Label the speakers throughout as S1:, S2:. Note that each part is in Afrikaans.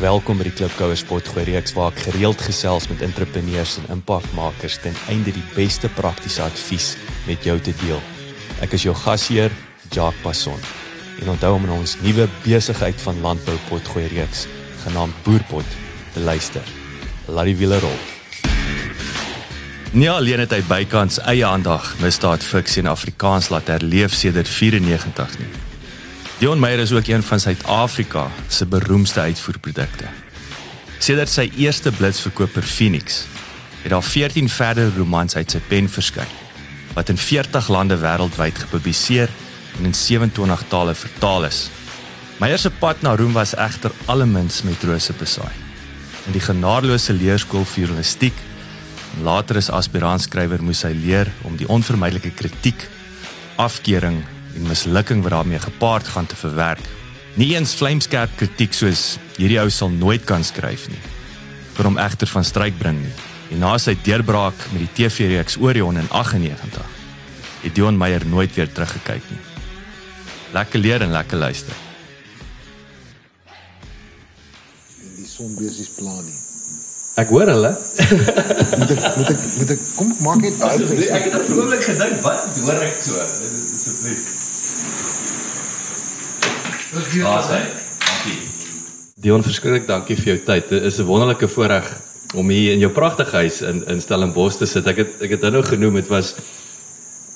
S1: Welkom by die Klipkouer Sportgooi reeks waar ek gereeld gesels met entrepreneurs en impakmakers ten einde die beste praktiese advies met jou te deel. Ek is jou gasheer, Jacques Passon. En onthou om in ons nuwe besigheid van landbou potgooi reeks genaamd Boerpot te luister. Laat die wiele rol. Nie alleen het hy bykans eie aandag misdaad fiksie in Afrikaans laat herleef sedert 94 nie. Dion Meyer is ook een van Suid-Afrika se beroemdste uitvoerprodukte. Sedert sy eerste blitsverkoper Phoenix, het daar 14 verder romans uit sy pen verskyn wat in 40 lande wêreldwyd gepubliseer en in 27 tale vertaal is. Meyer se pad na roem was egter allemins met rose besaai. In die genadeloose leerskool vir journalistiek later as aspirantskrywer moes hy leer om die onvermydelike kritiek, afkeuring en mislukking wat daarmee gepaard gaan te verwerk. Nie eens vlamskerp kritiek soos hierdie ou sal nooit kan skryf nie. Vir hom egter van stryk bring nie. En na sy deurbraak met die TV-reeks Orion in 98, het Dion Meyer nooit weer teruggekyk nie. Lekker leer en lekker luister.
S2: En die sonbesies plan nie.
S3: Ek hoor hulle.
S2: Moet ek moet ek moet ek kom maak net uit.
S3: Ek het oomblik gedink, wat hoor ek so? Asseblief. Dankie. Dion, verskriklik dankie vir jou tyd. Dit is 'n wonderlike voorreg om hier in jou pragtige huis in in Stellenbosch te sit. Ek het ek het nou genoem dit was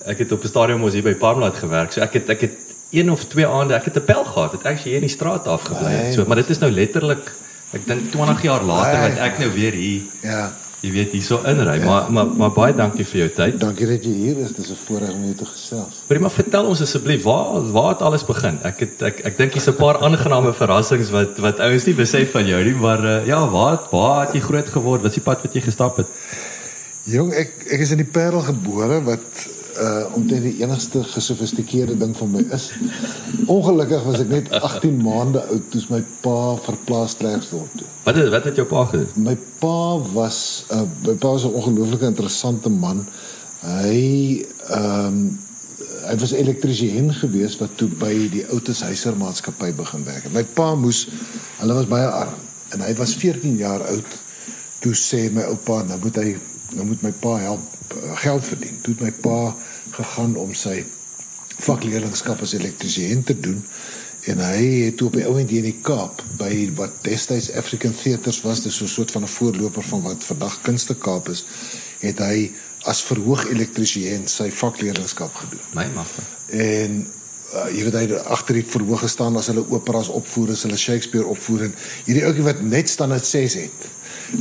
S3: ek het op 'n stadium ons hier by Parmalat gewerk. So ek het ek het een of twee aande, ek het 'n pel gehad. Het ek hier in die straat afgebly. So, maar dit is nou letterlik ek dink 20 jaar later wat ek nou weer hier
S2: Ja.
S3: Jy weet hierso inry. Ja. Maar maar maar baie dankie vir jou tyd.
S2: Dankie dat jy hier is. Dis 'n voorreg om jou te gesels.
S3: Maar vertel ons asseblief waar waar het alles begin? Ek het ek ek dink hier's 'n paar aangename verrassings wat wat ouens nie besef van jou nie, maar uh, ja, waar waar het jy groot geword? Wat is die pad wat jy gestap het?
S2: Jong, ek ek is in die Parel gebore wat uh omtrent die enigste gesofistikeerde ding van my is. Ongelukkig was ek net 18 maande oud toe my pa verplaas Klerksdorp toe.
S3: Wat het wat het jou pa gedoen?
S2: My pa was uh my pa was 'n ongelooflike interessante man. Hy ehm um, hy was elektriesien gewees wat toe by die Outes Huisermaatskappy begin werk. My pa moes hulle was baie arm en hy was 14 jaar oud toe sê my oupa nou moet hy nou moet my pa help uh, geld verdien. Toe het my pa gegaan om sy vakleerlingskap as elektriesien te doen en hy het toe op die ouend hier in die Kaap by wat destyds African Theatres was, dis so 'n soort van 'n voorloper van wat vandag Kunste Kaap is, het hy as verhoog elektriesien sy vakleerlingskap gedoen.
S3: My magtig.
S2: En uh, jy weet hy het agter die verhoog gestaan as hulle operas opvoer, as hulle Shakespeare opvoer en hierdie ouetjie wat net standaard 6 het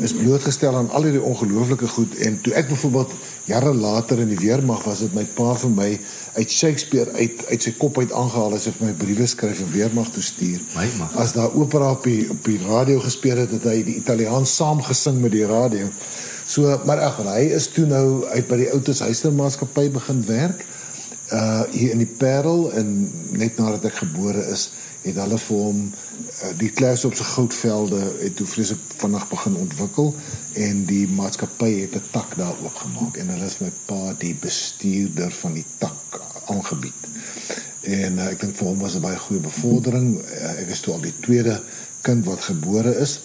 S2: is blootgestel aan al hierdie ongelooflike goed en toe ek byvoorbeeld jare later in die weermag was dit my pa vir my uit Shakespeare uit uit sy kop uit aangehaal asof my briewe skryf en weermag toe stuur.
S3: My magtig.
S2: As daar opera op die op die radio gespeel het, het hy die Italiaans saam gesing met die radio. So maar ag, hy is toe nou uit by die Outes Huistermaatskappy begin werk uh hier in die Parel en net nadat ek gebore is, het hulle vir hom die klas op se goudvelde het toe vreeslik vinnig begin ontwikkel en die maatskappy het 'n tak daar oopgemaak en hulle is my pa die bestuurder van die tak aangebied. En uh, ek dink vir hom was 'n baie goeie bevordering. Uh, ek is toe al die tweede kind wat gebore is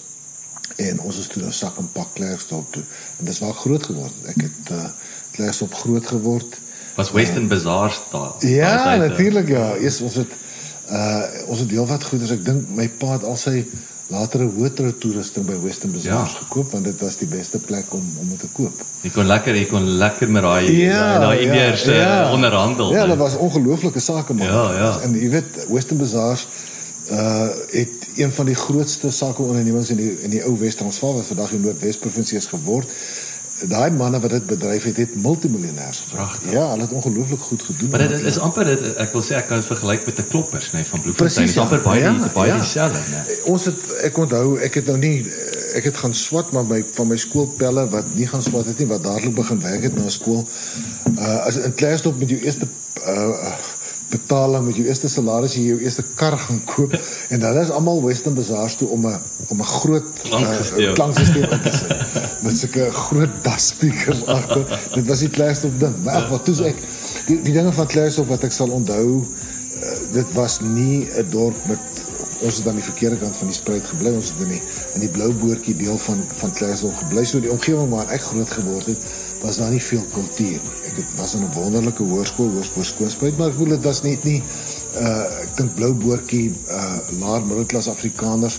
S2: en ons is toe nou sak en pak Klerksdorp toe. En dis waar ek groot geword het. Ek het uh, Klerksdorp groot geword.
S3: Was Western Bazaar daar?
S2: Ja, natuurlik ja. Eers was dit Uh ons het heelwat goeders. Ek dink my pa het al sy latere hoëtrou toerusting by Western Bazaars
S1: Ja.
S2: gekoop want dit was die beste plek om om dit te koop.
S1: Jy kon lekker, jy kon lekker met daai
S2: Ja,
S1: daai Indiërs ja,
S2: ja.
S1: onderhandel.
S2: Ja, dat was ongelooflike sake man.
S1: Ja, ja.
S2: En jy weet Western Bazaars uh het een van die grootste sakeondernemings in die in die ou Wes-Transvaal wat vandag die Noordwes provinsie is geword. Daai manne wat dit het, het multimiljonêers geword.
S1: Pragtig.
S2: Ja, hulle het ongelooflik goed gedoen.
S1: Maar dit is amper dit ek wil sê ek kan dit vergelyk met 'n kloppers nê van Bloemfontein. Dit is amper baie
S2: Ja,
S1: die- baie
S2: ja.
S1: dieselfde.
S2: Ons het ek onthou, ek het nou nie ek het gaan swat maar my van my skoolpelle wat nie gaan swat het nie, wat dadelik begin werk het na skool. Uh as in Klerksdorp met jou eerste uh betaling met jou eerste salaris jy jou eerste kar gaan koop en hulle is almal Western Bazaars toe om 'n om 'n groot
S1: Klanksysteem.
S2: uh, klanksysteem in te sit met sulke groot bassprekers agter. Dit was die Klerksdorp ding. Maar ag wat toe ek die, die dinge van Klerksdorp wat ek sal onthou uh, dit was nie 'n dorp met ons het aan die verkeerde kant van die spruit gebly. Ons het in die in die blou boortjie deel van van Klerksdorp gebly. So die omgewing waar ek groot geword het, was daar nie veel kultuur nie. Het was 'n wonderlike hoërskool, hoërskool Skoonspruit, maar ek voel dit was net nie uh ek dink blou boortjie uh laer middelklas Afrikaners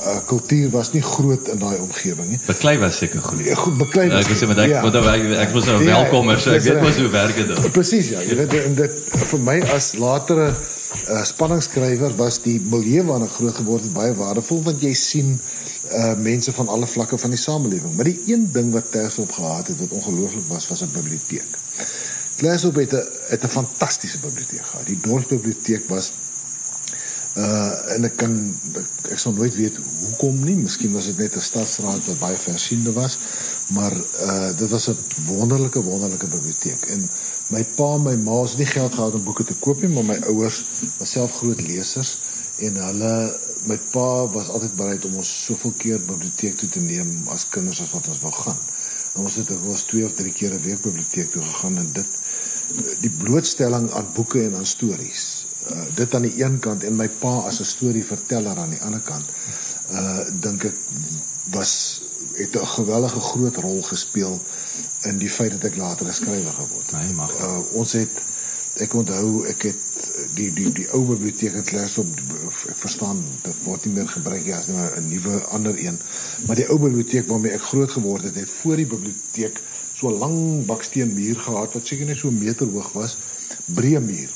S2: uh kultuur was nie groot in daai omgewing nie.
S1: Beklei was seker goed.
S2: Ja, goed beklei.
S1: Ja, ek sê maar ek
S2: Ja.
S1: want ek ek was nou
S2: Ja,
S1: welkom so ek weet mos hoe werk dit.
S2: Presies ja, jy weet en dit vir my as latere uh, spanningsskrywer was die milieu waarin groot geword het baie waardevol want jy sien uh mense van alle vlakke van die samelewing. Maar die een ding wat Tersop gehad het wat ongelooflik was, was 'n biblioteek. Tersop het 'n het 'n fantastiese biblioteek gehad. Die dorpsbiblioteek was uh en ek kan ek, ek sal nooit weet hoekom nie. Miskien was dit net 'n stadsraad wat baie versiende was, maar uh dit was 'n wonderlike wonderlike biblioteek. En my pa en my ma het nie geld gehad om boeke te koop nie, maar my ouers was self groot lesers en hulle my pa was altyd bereid om ons soveel keer biblioteek toe te neem as kinders as wat ons wou gaan. En ons het eens twee of drie keer 'n week biblioteek toe gegaan en dit die blootstelling aan boeke en aan stories. Uh dit aan die een kant en my pa as 'n storieverteller aan die ander kant. Uh dink ek was het 'n gewellige groot rol gespeel in die feit dat ek later 'n skrywer geword het.
S1: Nee, mag.
S2: Uh ons het ek onthou ek het die die die ou biblioteek in Klerksdorp ek verstaan dit word nie meer gebruik nie as nou 'n nuwe ander een. Maar die ou biblioteek waarmee ek groot geword het, het voor die biblioteek so 'n lang baksteen muur gehad wat seker net so 'n meter hoog was, breë muur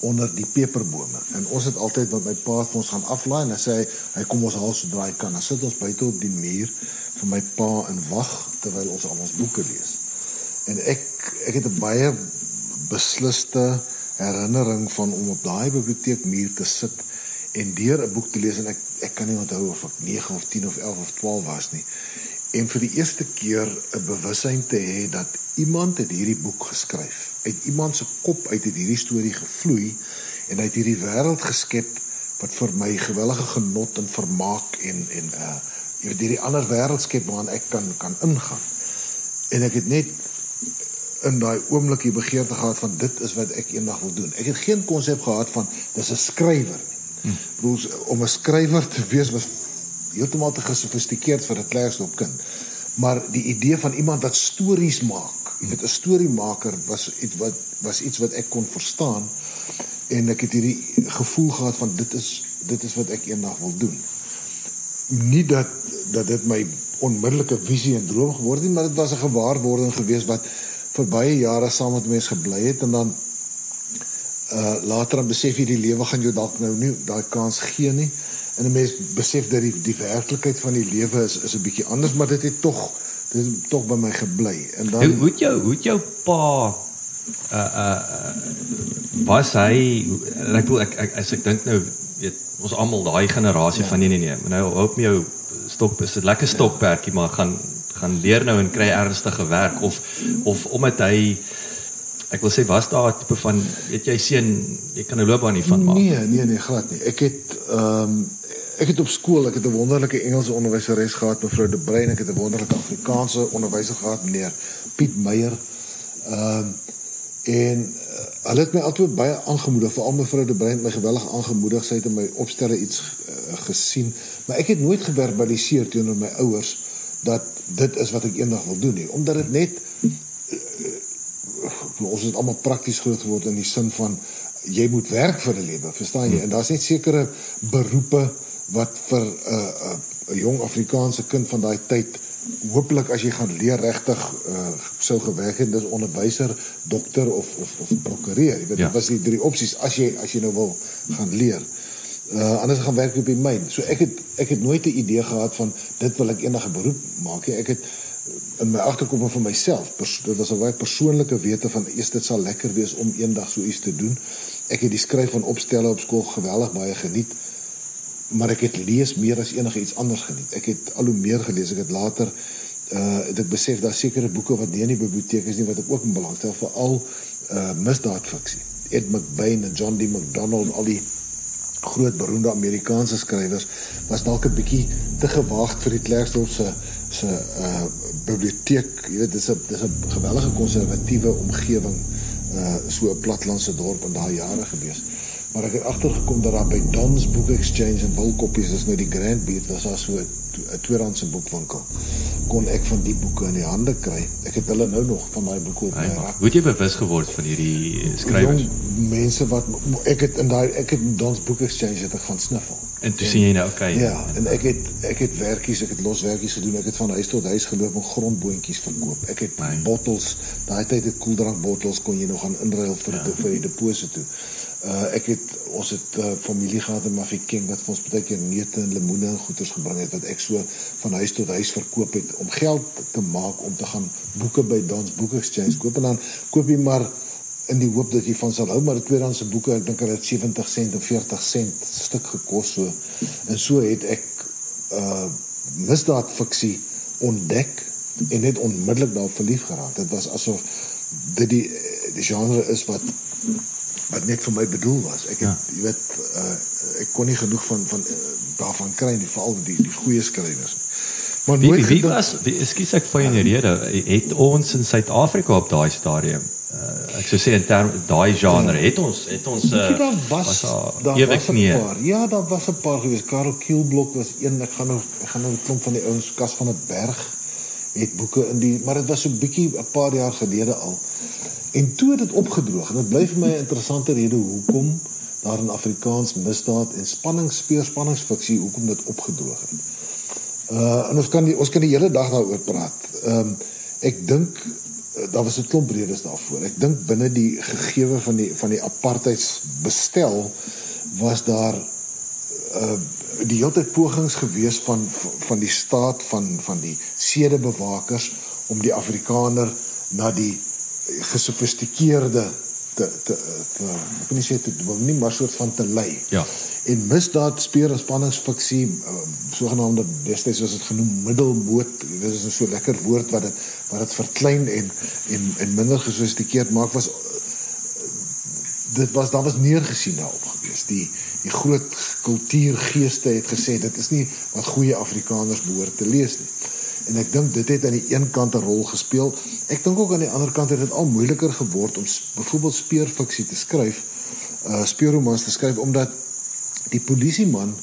S2: onder die peperbome. En ons het altyd wat my pa het ons gaan aflaai en hy sê hy, kom ons haal sodra hy kan. Dan sit ons buite op die muur vir my pa in wag terwyl ons al ons boeke lees. En ek ek het 'n baie beslisste herinnering van om op daai biblioteekmuur te sit en deur 'n boek te lees en ek ek kan nie onthou of ek 9 of 10 of 11 of 12 was nie. En vir die eerste keer 'n bewussyn te hê dat iemand het hierdie boek geskryf. Uit iemand se kop uit het hierdie storie gevloei en het hierdie wêreld geskep wat vir my gewellige genot en vermaak en en uh jy weet hierdie ander wêreld skep waarin ek kan kan ingaan. En ek het net in daai oomblik die begeerte gehad van dit is wat ek eendag wil doen. Ek het geen konsep gehad van dis 'n skrywer nie. Hmm. Bedoel om 'n skrywer te wees was heeltemal te gesofistikeerd vir 'n Klerksdorp kind. Maar die idee van iemand wat stories maak, jy weet 'n storiemaker was iets wat was iets wat ek kon verstaan en ek het hierdie gevoel gehad van dit is dit is wat ek eendag wil doen. Nie dat dat dit my onmiddellike visie en droom geword het, maar dit was 'n gewaarwording geweest wat vir baie jare saam met mense gebly het en dan uh later dan besef jy die lewe gaan jou dalk nou nie daai kans gee nie. En 'n mens besef dat die die werklikheid van die lewe is is 'n bietjie anders, maar dit het tog dit het tog by my gebly. En dan
S1: Hoe hoe het jou hoe het jou pa uh uh was hy ek wil ek, ek as ek dink nou weet ons almal daai generasie ja. van nee nee nee nou hoop my jou stop is dit lekker stokperdjie maar gaan gaan leer nou en kry ernstige werk of of omdat hy ek wil sê was daar 'n tipe van weet jy seun jy kan 'n loopbaan hiervan maak
S2: Nee, nee, nee, glad nie. Ek het ehm um, ek het op skool, ek het 'n wonderlike Engelse onderwyseres gehad, mevrou De Bruin, ek het 'n wonderlike Afrikaanse onderwyser gehad, meneer Piet Meyer. Ehm um, en uh, hulle het my altyd baie aangemoedig, veral mevrou De Bruin my geweldig aangemoedig. Sy het in my opstelle iets uh, gesien, maar ek het nooit geverbaliseer teenoor my ouers dat dit is wat ek eendag wil doen nie, omdat dit net ons het almal prakties groot geword in die sin van jy moet werk vir 'n lewe, verstaan jy? En daar's net sekere beroepe wat vir 'n uh, 'n uh, jong Afrikaanse kind van daai tyd hopelik as jy gaan leer regtig uh, sou gewerk het dis onderwyser, dokter of of of prokureur. Jy weet ja. dit was die drie opsies as jy as jy nou wil gaan leer. Uh anders gaan werk op die myn. So ek het ek het nooit 'n idee gehad van dit wil ek enige beroep maak nie. Ek het in my agterkop van myself, dit was 'n baie persoonlike wete van eers dit sal lekker wees om eendag so iets te doen. Ek het die skryf van opstelle op skool geweldig baie geniet maar ek het lees meer as enige iets anders geniet. Ek het al hoe meer gelees. Ek het later uh het ek besef daar sekere boeke wat nie in die biblioteek is nie wat ek ook in belang stel veral uh misdaadfiksie. Ed McBain en John D. MacDonald al die groot beroemde Amerikaanse skrywers was dalk 'n bietjie te gewaagd vir die Klerksdorp se se uh biblioteek. Jy weet dis 'n dis 'n gewellige konservatiewe omgewing uh so 'n platlandse dorp in daai jare gewees. Maar ek het agtergekom dat daar by Don's Book Exchange in Wilkoppies, dis nou die Grand Beat, was daar so 'n tweedehandse boekwinkel. Kon ek van die boeke in die hande kry. Ek het hulle nou nog van daai boeke op my rak.
S1: Hoe het jy bewus geword van hierdie skrywers?
S2: Jong mense wat ek het in daai ek het in Don's Book Exchange het ek gaan sniffel.
S1: En toe sien jy nou okay.
S2: Ja, en ek het ek het werkies, ek het los werkies gedoen. Ek het van huis tot huis geloop en grondboontjies verkoop. Ek het nee. bottels, daai tyd het koeldrankbottels kon jy nog gaan inruil vir ja. vir die deposito. Uh ek het ons het uh, familie gehad in Mafeking wat vir ons baie keer neute en lemoene en goederes gebring het wat ek so van huis tot huis verkoop het om geld te maak om te gaan boeke by Dans Book Exchange koop en dan koop jy maar in die hoop dat jy van sal hou maar die tweedehandse boeke ek dink hulle het 70 sent of 40 sent stuk gekos so en so het ek uh misdaad fiksie ontdek en net onmiddellik daarop verlief geraak dit was asof dit die die genre is wat wat net vir my bedoel was. Ek het ja. jy weet uh, ek kon nie genoeg van van uh, daarvan kry nie, veral die die goeie skrywers.
S1: Maar wie, wie was wie ekskuus ek vir jou rede het ons in Suid-Afrika op daai stadium uh, ek sou sê in term daai genre ja. het ons het ons uh,
S2: daar was, was daar was 'n paar. Ja, daar was 'n paar gewees. Karel Kielblok was een. Ek gaan nou ek gaan nou 'n klomp van die ouens kas van 'n berg het boeke in die maar dit was so 'n bietjie 'n paar jaar gelede al. En toe het dit opgedroog en dit bly vir my 'n interessante rede hoekom daar in Afrikaans misdaad en spanning speel spanningsfiksie hoekom dit opgedroog het. Uh en ons kan die, ons kan die hele dag daaroor praat. Ehm um, ek dink daar was 'n klomp redes daarvoor. Ek dink binne die gegewe van die van die apartheidsbestel was daar uh die hele pogings gewees van van die staat van van die sedebewakers om die Afrikaner na die gesofistikeerde te te te ek wil nie sê te wil nie maar soort van te lei.
S1: Ja.
S2: En misdaad speer en spanningsfiksie uh, sogenaamde destyds was dit genoem middelmoot. Dit is 'n so lekker woord wat dit wat dit verklein en en en minder gesofistikeerd maak was dit was daar was neergesien daarop gewees. Die die groot kultuurgeeste het gesê dit is nie wat goeie Afrikaners behoort te lees nie en ek dink dit het aan die een kant 'n rol gespeel. Ek dink ook aan die ander kant het dit al moeiliker geword om byvoorbeeld speurfiksie te skryf, uh speurromans te skryf omdat die polisieman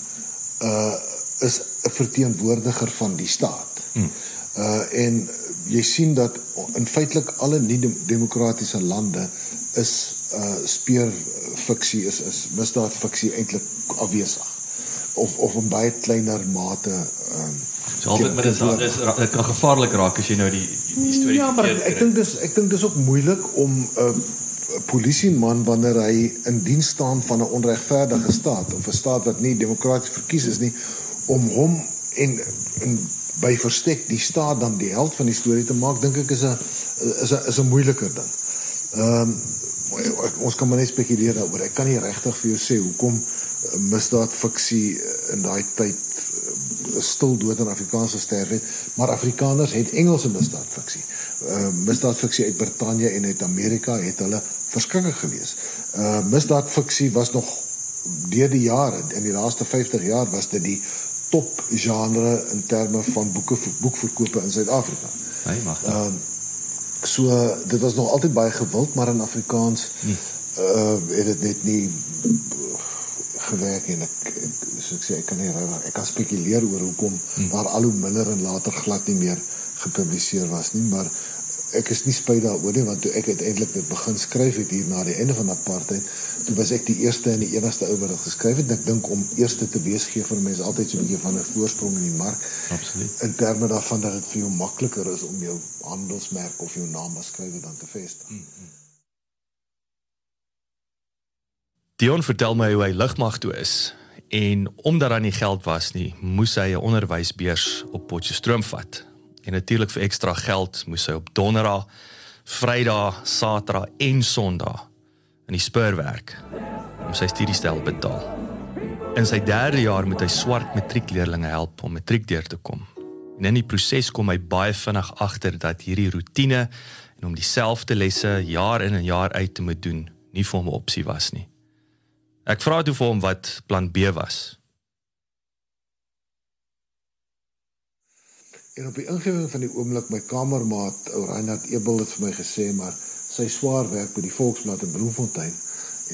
S2: uh is 'n verteenwoordiger van die staat. Hmm. Uh en jy sien dat in feitelik alle nie demokratiese lande is uh speurfiksie is is misdaadfiksie eintlik afwesig of of in baie kleiner mate ehm
S1: So altyd met dit is dit kan gevaarlik raak as jy nou die die, die storie
S2: Ja, maar ek dink dis ek dink dis ook moeilik om 'n uh, polisieman wanneer hy in diens staan van 'n onregverdige staat of 'n staat wat nie demokraties verkies is nie om hom en en by verstek die staat dan die held van die storie te maak dink ek is 'n is 'n is 'n moeiliker ding. Ehm um, ons kan maar net spekuleer daaroor. Ek kan nie regtig vir jou sê hoekom misdaad fiksie in daai tyd stil dood in Afrikaans gesterf het, maar Afrikaners het Engelse misdaadfiksie. Uh misdaadfiksie uit Brittanje en uit Amerika het hulle verskriklik gelees. Uh misdaadfiksie was nog deur die jare in die laaste 50 jaar was dit die top genre in terme van boeke boekverkope in Suid-Afrika.
S1: Hy mag. Uh
S2: so dit was nog altyd baie gewild, maar in Afrikaans nee. uh het dit net nie gewerk en ek, ek so ek sê ek kan nie regtig ek kan spekuleer oor hoekom hmm. daar al hoe minder en later glad nie meer gepubliseer was nie maar ek is nie spyt daaroor nie want toe ek uiteindelik dit begin skryf het hier na die einde van apartheid, toe was ek die eerste en die enigste ou wat dit geskryf het. Ek dink om eerste te wees gee vir mense altyd so 'n bietjie van 'n voorsprong in die mark.
S1: Absoluut.
S2: In terme daarvan dat dit vir jou makliker is om jou handelsmerk of jou naam as skrywer dan te vestig. Mm -hmm.
S4: Dion vertel my hoe hy lugmag toe is en omdat daar nie geld was nie, moes hy 'n onderwysbeurs op Potchefstroom vat En natuurlik vir ekstra geld moes hy op Donderdag, Vrydag, Saterdag en Sondag in die spur werk om sy studiestel betaal. In sy derde jaar moet hy swart matriekleerlinge help om matriek deur te kom. En in die proses kom hy baie vinnig agter dat hierdie rotine en om dieselfde lesse jaar in en jaar uit te moet doen nie vir hom 'n opsie was nie. Ek vra toe vir hom wat plan B was.
S2: En op die ingewing van die oomblik my kamermaat ou Reinhard Ebel het vir my gesê maar sy swaar werk by die Volksblad in Bloemfontein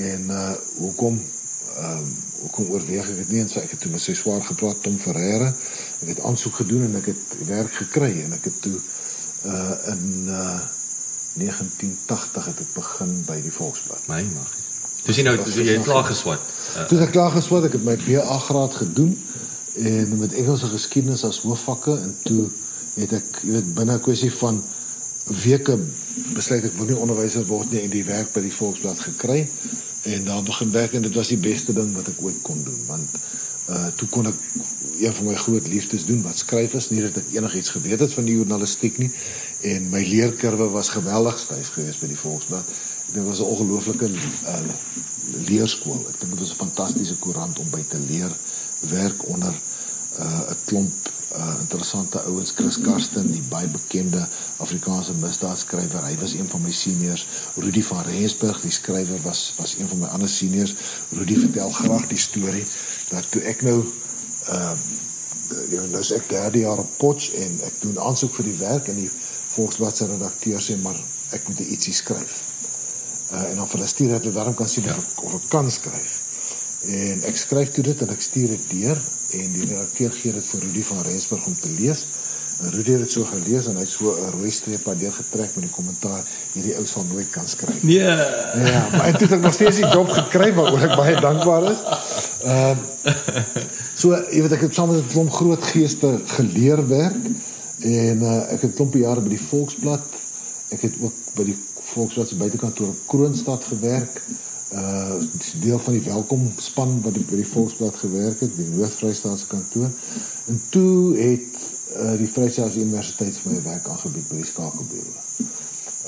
S2: en uh hoekom ehm um, hoekom oorweeg ek dit nie en sy ek het toe met sy swaar gepraat Tom Ferreira ek het aansoek gedoen en ek het werk gekry en ek het toe uh in uh 1980 het ek begin by die Volksblad.
S1: My mag. Dis nou dis jy klaar geswat.
S2: Uh, toe ek klaar geswat ek het my BA graad gedoen en met Engelse geskiedenis as hoofvakke en toe het ek jy weet binne 'n kwessie van weke besluit ek wil nie onderwyser word nie en die werk by die Volksblad gekry en daar begin werk en dit was die beste ding wat ek ooit kon doen want uh toe kon ek een van my groot liefdes doen wat skryf is nie dat ek enigiets geweet het van die journalistiek nie en my leerkurwe was geweldig styf geweest by die Volksblad dit was 'n ongelooflike uh, leerskool. Ek dink dit was 'n fantastiese koerant om by te leer werk onder 'n uh, klomp uh, interessante ouens. Chris Karsten die baie bekende Afrikaanse misdaadskrywer. Hy was een van my seniors. Rudy van Rensburg die skrywer was was een van my ander seniors. Rudy vertel graag die storie dat toe ek nou uh ja nou sê ek derde jaar op Potch en ek doen aansoek vir die werk en die Volksblad se redakteur sê maar ek moet ietsie skryf uh en dan vir hulle stuur dat hulle daarom kan sien ja. of ek of ek kan skryf En ek skryf toe dit en ek stuur dit deur en die redakteur gee dit vir Rudy van Rensburg om te lees. En Rudy het dit so gelees en hy het so 'n rooi streep aan deur getrek met die kommentaar hierdie ou sal nooit kan skryf.
S1: Nee.
S2: Ja, maar dit het nog steeds die job gekry waaroor ek baie dankbaar is. Ehm uh, So, jy weet ek het saam met 'n klomp groot geeste geleer werk en uh, ek het klompie jare by die Volksblad. Ek het ook by die Volksblad se buitekantoor in Kroonstad gewerk uh deel van die welkom span wat by die Volksblad gewerk het, die Noord-Vrystaatse kantoor. En toe het uh die Vrystaatse Universiteit vir my werk aangebied by die Skakelbureau.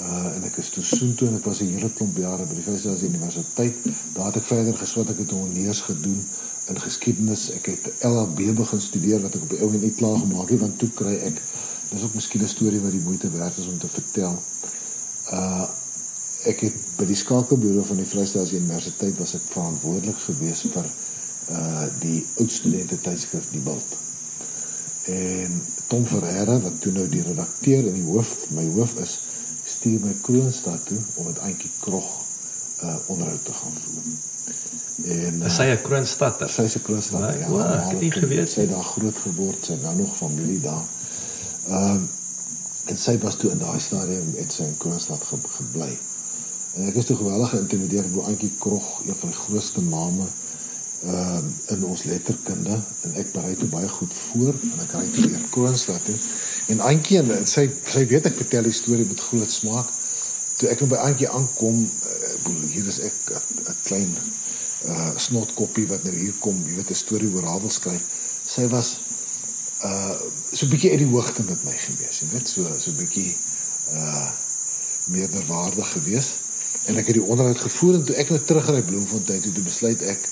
S2: Uh en ek is toe soontoe en ek was 'n hele klomp jare by die Vrystaatse Universiteit. Daar het ek verder geswat, ek het honeurs gedoen in geskiedenis. Ek het LLB begin studeer wat ek op die ou en nie klaar gemaak het want toe kry ek dis ook miskien 'n storie wat die moeite werd is om te vertel. Uh ek het by die skakelbureau van die Vrystaatse Universiteit was ek verantwoordelik gewees vir uh die oudstudente tydskrif Die Bult. En Tom Ferreira wat toe nou die redakteur en die hoof my hoof is, stuur my Kroonstad toe om met Auntie Krog uh onderhoud te gaan voer.
S1: En uh, sy 'n Kroonstadter.
S2: Sy is 'n Kroonstadter.
S1: Ja, wow, ek het nie geweet
S2: sy daar groot geword, sy nou nog familie daar. Ehm uh, en sy was toe in daai stadium met sy in Kroonstad ge gebly. En ek is toe geweldig geïntimideer deur Antjie Krog, een van die grootste name ehm uh, in ons letterkunde en ek berei toe baie goed voor en ek ry toe weer Kroonstad toe. En Antjie en sy sy weet ek vertel die storie met groot smaak. Toe ek nou by Antjie aankom, uh, hier is ek 'n klein uh snotkoppie wat nou hier kom, jy weet 'n storie oor Rabel skryf. Sy was uh so 'n bietjie uit die hoogte met my gewees, jy weet, so so 'n bietjie uh meerderwaardig geweest en ek het die onderhoud gevoer en toe ek nou terugry Bloemfontein toe, toe besluit ek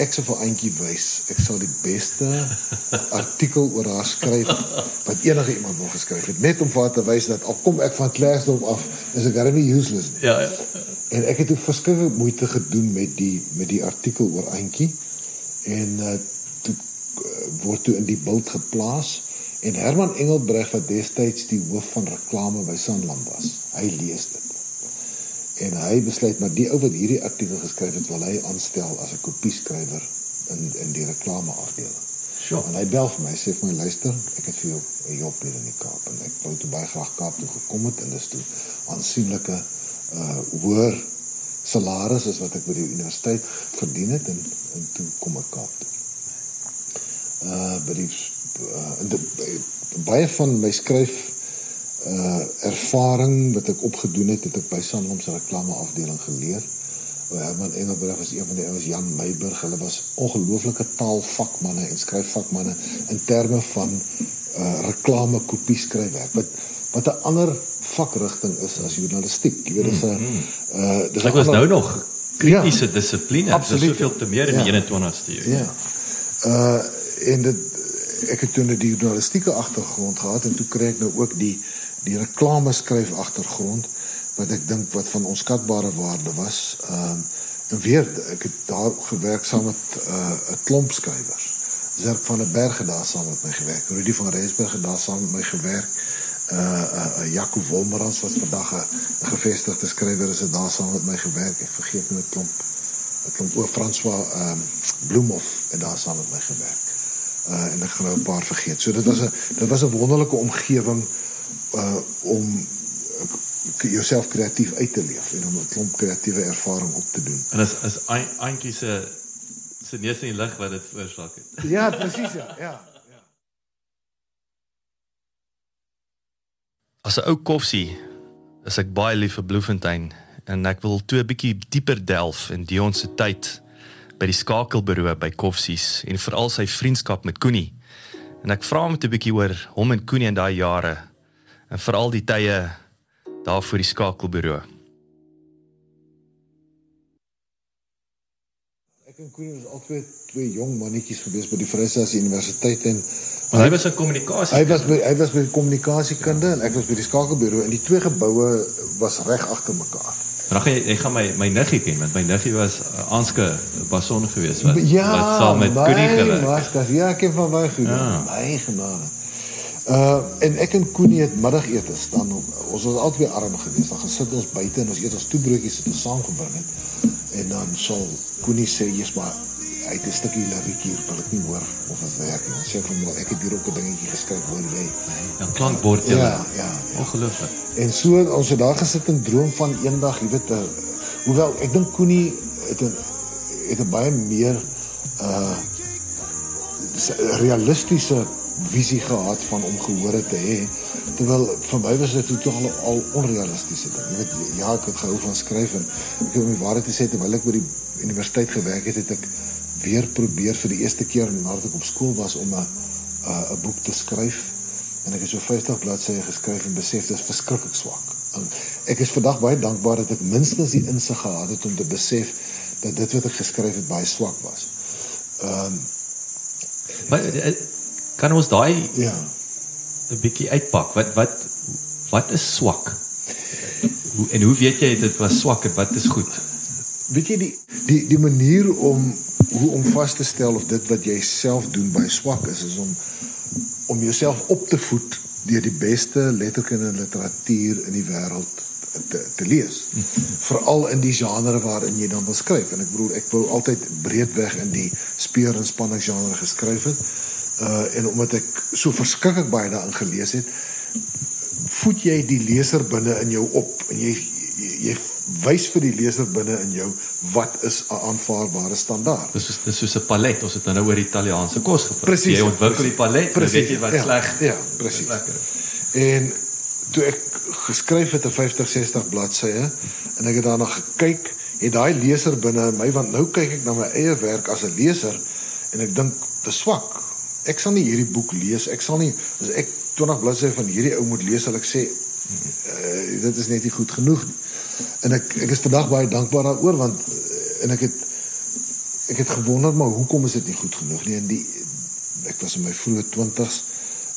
S2: ek sou vir eentjie wys ek sal die beste artikel oor haar skryf wat enige iemand nog geskryf het. Net om vir haar te wys dat al kom ek van Klersdorp af is ek darem nie useless nie.
S1: Ja ja.
S2: En ek het ook verskeie moeite gedoen met die met die artikel oor eentjie en uh, toe uh, word toe in die bult geplaas en Herman Engelbreg wat destyds die hoof van reklame by Sanlam was hy lees dit en hy besluit maar die ou wat hierdie artikel geskryf het wil hy aanstel as 'n kopieskrywer in in die reklame afdeling.
S1: Sure.
S2: En hy bel vir my, sê vir my luister, ek het vir jou 'n job hier in die Kaap en ek wou toe baie graag Kaap toe gekom het en dis toe aansienlike uh hoër salaris as wat ek by die universiteit verdien het en en toe kom ek Kaap toe. Uh by die, baie van my skryf uh ervaring wat ek opgedoen het, het ek by Sanlam se reklame afdeling geleer. Herman Engelbreg was een van die ouens Jan Meiburg. Hulle was ongelooflike taalvakmanne en skryfvakmanne in terme van uh reklame kopie skryfwerk. Wat wat 'n ander vakrigting is as journalistiek. Jy weet dis 'n uh dis
S1: Dit was nou nog kritiese ja, dissipline.
S2: absoluut.
S1: Dis soveel te meer in
S2: Ja.
S1: die 21ste eeu.
S2: Ja. Uh en dit ek het toe die journalistieke agtergrond gehad en toe kry ek nou ook die die reklame skryf agtergrond wat ek dink wat van onskatbare waarde was. Ehm en weer ek het daar gewerk saam met uh 'n klomp skrywers. Zerk van der Berg het daar saam met my gewerk. Rudy van Rensburg het daar saam met my gewerk. Uh uh, uh Jaco Wolmerans wat vandag 'n 'n gevestigde skrywer is, het daar saam met my gewerk. Ek vergeet nou 'n klomp 'n klomp oor François ehm um, Bloemhof het daar saam met my gewerk. Uh en ek gaan nou 'n paar vergeet. So dit was 'n dit was 'n wonderlike omgewing uh om uh, jouself kreatief uit te leef en om 'n klomp kreatiewe ervaring op te doen.
S1: En as as Auntie se se neus in die lig wat dit veroorsaak het.
S2: Ja, presies ja. Ja.
S4: As 'n ou koffsie is ek baie lief vir Bloemfontein en ek wil toe 'n bietjie dieper delf in Dion se tyd by die skakelbureau by Koffsies en veral sy vriendskap met Koenie. En ek vra hom 'n bietjie oor hom en Koenie in daai jare en veral die tye daar voor die skakelbureau.
S2: Ek en Koenie was albei twee jong mannetjies gewees by die Vrystaat Universiteit en
S1: Maar hy was 'n kommunikasie.
S2: Hy was by hy was by kommunikasiekunde en ek was by die skakelbureau en die twee geboue was reg agter mekaar.
S1: Dan gaan jy jy gaan my my niggie ken want my niggie was uh, Anske Bason geweest wat
S2: Ja,
S1: wat saam met Koenie gewerk. het.
S2: Was dit? Ja, ek ken van baie goed.
S1: Ja.
S2: Baie genade. Uh en ek en Koenie het middagete op. Ons was albei arm geweest. Dan gesit ons buite en ons eet ons toebroodjies het ons saamgebring het. En dan sal Koenie sê jy's maar hy het 'n stukkie liriek hier wil ek nie hoor of dit werk nie. Dan sê vir hom "Wel, ek het hier ook 'n dingetjie geskryf hoor jy.
S1: Dan klankbord jy.
S2: Ja, ja.
S1: Ongelooflik.
S2: En so ons het daar gesit en droom van eendag, jy weet, uh, hoewel ek dink Koenie het 'n het 'n baie meer uh s- realistiese visie gehad van om gehore te hê terwyl vir my was dit totaal al onrealistiese ding. Jy weet ja, ek het gehou van skryf en ek het die waarheid te sê terwyl ek by die universiteit gewerk het, het ek weer probeer vir die eerste keer nadat ek op skool was om 'n 'n 'n boek te skryf en ek het so 50 bladsye geskryf en besef dit is verskriklik swak. En ek is vandag baie dankbaar dat ek minstens die insig gehad het om te besef dat dit wat ek geskryf het baie swak was. Ehm um,
S1: Maar eh, kan ons daai
S2: ja.
S1: 'n bietjie uitpak? Wat wat wat is swak? Hoe en hoe weet jy dit was swak en wat is goed?
S2: Weet jy die die die manier om hoe om vas te stel of dit wat jy self doen by swak is is om om jouself op te voed deur die beste letterkunde en literatuur in die wêreld te te lees. Veral in die genre waarin jy dan wil skryf en ek bedoel ek wou altyd breedweg in die speer en spanning genre geskryf het. Uh en omdat ek so verskriklik baie daarin gelees het, voed jy die leser binne in jou op en jy jy, jy wys vir die leser binne in jou wat is 'n aanvaarbare standaard.
S1: Dis soos dis soos 'n palet. Ons het nou oor Italiaanse kos gepraat.
S2: Presies,
S1: Jy ontwikkel die palet, dan
S2: Presies,
S1: weet jy wat
S2: ja,
S1: sleg.
S2: ja, presies.
S1: is.
S2: En toe ek geskryf het 'n 50 60 bladsye en ek het daarna gekyk, het daai leser binne in my want nou kyk ek na my eie werk as 'n leser en ek dink dis swak. Ek sal nie hierdie boek lees. Ek sal nie as ek 20 bladsye van hierdie ou moet lees, sal ek sê uh, dit is net nie goed genoeg nie. En ek ek is vandag baie dankbaar daaroor want uh, en ek het ek het gewonder maar hoekom is dit nie goed genoeg nie en die ek was in my vroeë 20's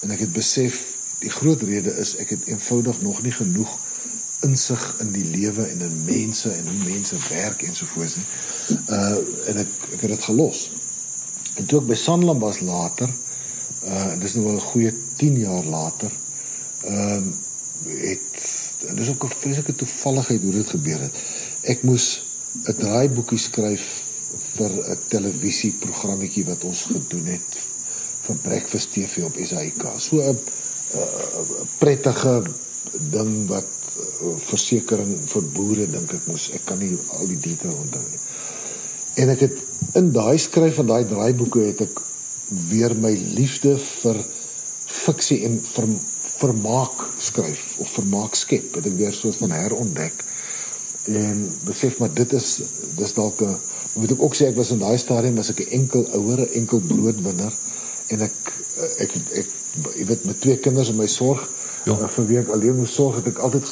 S2: en ek het besef die groot rede is ek het eenvoudig nog nie genoeg insig in die lewe en in mense en hoe mense werk ensovoorts nie. Uh en ek ek het dit gelos. En toe ek by Sanlam was later, uh dis nou al 'n goeie 10 jaar later, ehm uh, het dis ook 'n vreeslike toevalligheid hoe dit gebeur het. Ek moes 'n draaiboekie skryf vir 'n televisieprogrammetjie wat ons gedoen het vir Breakfast TV op SAK. So 'n prettige ding wat uh, versekering vir boere dink ek mos ek kan nie al die detail onthou nie. En ek het in daai skryf van daai draaiboeke het ek weer my liefde vir fiksie en vir vermaak skryf of vermaak skep het ek weer soort van herontdek. En besef maar dit is dis dalk 'n moet ek ook sê ek was in daai stadium was ek 'n enkel ouer 'n enkel broodwinner. En ek ek ek jy weet met twee kinders in my sorg ja. uh, vir wie ek alleen moes sorg het ek altyd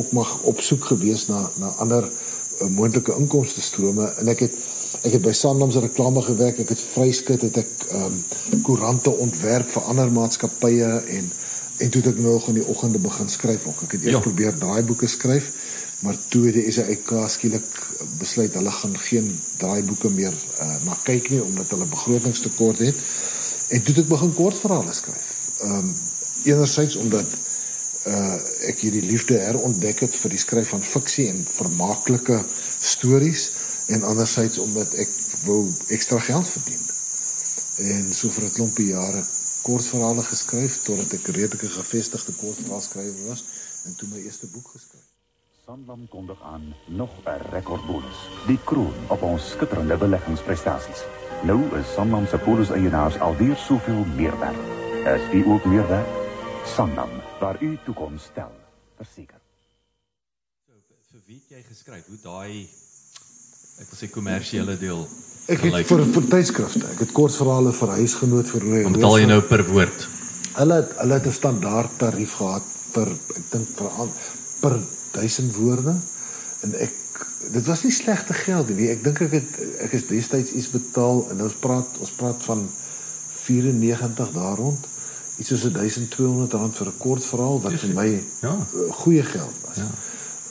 S2: op mag opsoek gewees na na ander uh, moontlike inkomste strome en ek het ek het by Sanlam se reklame gewerk ek het vryskut het ek ehm um, koerante ontwerp vir ander maatskappye en en toe het ek nog in die oggende begin skryf ook ek het eers ja. probeer draaiboeke skryf maar toe het die SAIK skielik besluit hulle gaan geen draaiboeke meer uh, na kyk nie omdat hulle begrotingstekort het en toe het ek begin kortverhale skryf ehm um, enerzijds omdat uh ek hierdie liefde herontdek het vir die skryf van fiksie en vermaaklike stories en anderzijds omdat ek wou ekstra geld verdien. En so vir 'n klompie jare kortverhale geskryf totdat ek redelike gevestigde kortverhaalskrywer was en toe my eerste boek geskryf.
S5: Sanlam kondig aan nog 'n rekordbonus. Die kroon op ons skitterende beleggingsprestasies. Nou is Sanlam se bonus eienaars alweer soveel meer werd. Is u ook meer werd? Sanlam, waar u toekoms stel. Verseker.
S1: So vir wie het jy geskryf? Hoe daai ek wil sê kommersiële deel
S2: Ek het vir vir tydskrifte. Ek het kortverhale vir huisgenoot vir Rooi.
S1: Betaal jy nou per woord?
S2: Hulle het hulle het 'n standaard tarief gehad vir ek dink vir per 1000 woorde en ek dit was nie slegte geld nie. Ek dink ek het ek is destyds iets betaal en ons praat ons praat van 94 daar rond iets soos 1200 rand vir 'n kort verhaal wat vir my ja. goeie geld was. Ja.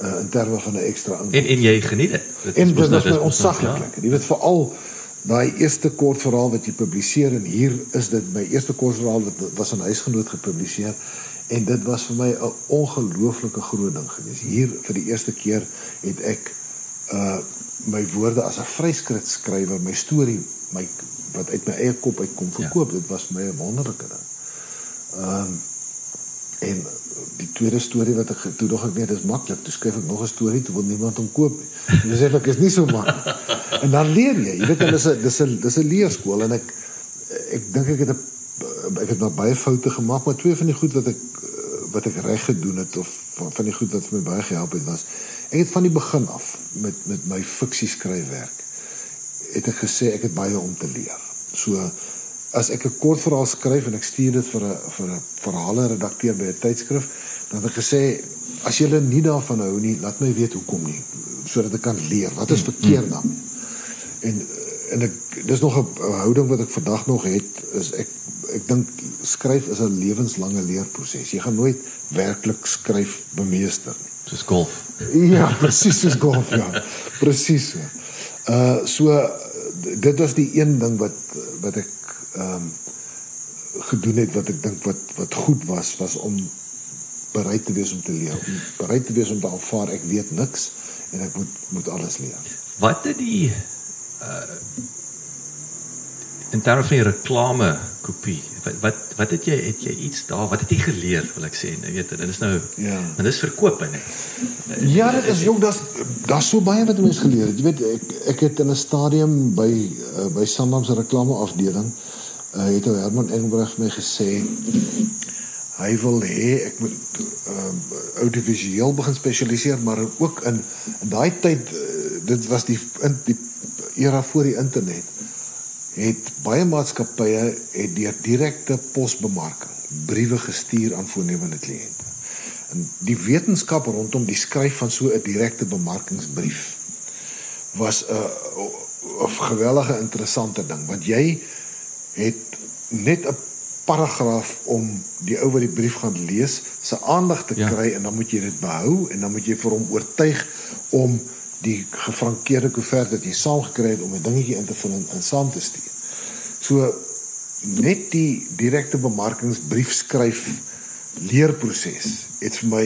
S2: Uh, in terme van 'n ekstra
S1: inkomste. En en jy geniet dit.
S2: Dit en dit was my ontsaglik. Ja. Jy weet veral daai eerste kort verhaal wat jy publiseer en hier is dit my eerste kort verhaal wat was aan huisgenoot gepubliseer en dit was vir my 'n ongelooflike groot ding gewees. Hier vir die eerste keer het ek uh my woorde as 'n vryskrif skrywer, my storie, my wat uit my eie kop uitkom verkoop. Ja. Dit was vir my 'n wonderlike ding. Ehm um, en die tweede storie wat ek toe nog ek weet is maklik. Toe skryf ek nog 'n storie, toe wil niemand hom koop nie. Dis sê ek is nie so maklik. En dan leer jy. Jy weet dit is 'n dis 'n dis 'n leerskool en ek ek dink ek het 'n ek het nog baie foute gemaak, maar twee van die goed wat ek wat ek reg gedoen het of van, van die goed wat vir my baie gehelp het was ek het van die begin af met met my fiksie skryfwerk het ek gesê ek het baie om te leer. So as ek 'n kort verhaal skryf en ek stuur dit vir 'n vir 'n verhale redakteur by 'n tydskrif, dan het ek gesê as jy nie daarvan hou nie, laat my weet hoekom nie sodat ek kan leer. Wat is verkeerd dan? En en ek dis nog 'n houding wat ek vandag nog het is ek ek dink skryf is 'n lewenslange leerproses. Jy gaan nooit werklik skryf bemeester nie.
S1: Soos golf.
S2: Ja, presies soos golf, ja. Presies so. Uh so dit was die een ding wat wat ek ehm um, gedoen het wat ek dink wat wat goed was was om bereid te wees om te leer, om bereid te wees om te aanvaar ek weet niks en ek moet moet alles leer.
S1: Wat het die uh in terme van die reklame kopie wat wat wat het jy het jy iets daar wat het jy geleer wil ek sê nou weet dit is nou ja. en dis verkoop hè
S2: ja dit is jong daar's daar's so baie wat mense geleer het. Jy weet ek ek het in 'n stadium by uh, by Sanlam se reklame afdeling uh, het ou Herman Engelbreg my gesê hy wil hê ek moet uh, audiovisueel begin spesialiseer maar ook in in daai tyd uh, dit was die in die era voor die internet het baie maatskappye het deur direkte posbemarking briewe gestuur aan voornemende kliënte. En die wetenskap rondom die skryf van so 'n direkte bemarkingsbrief was 'n 'n gewellige interessante ding want jy het net 'n paragraaf om die ou wat die brief gaan lees se aandag te ja. kry en dan moet jy dit behou en dan moet jy vir hom oortuig om die gefrankeerde koevert wat jy saam gekry het om 'n dingetjie in te vul en, en saam te stuur. So net die direkte bemarkingsbrief skryf leerproses het vir my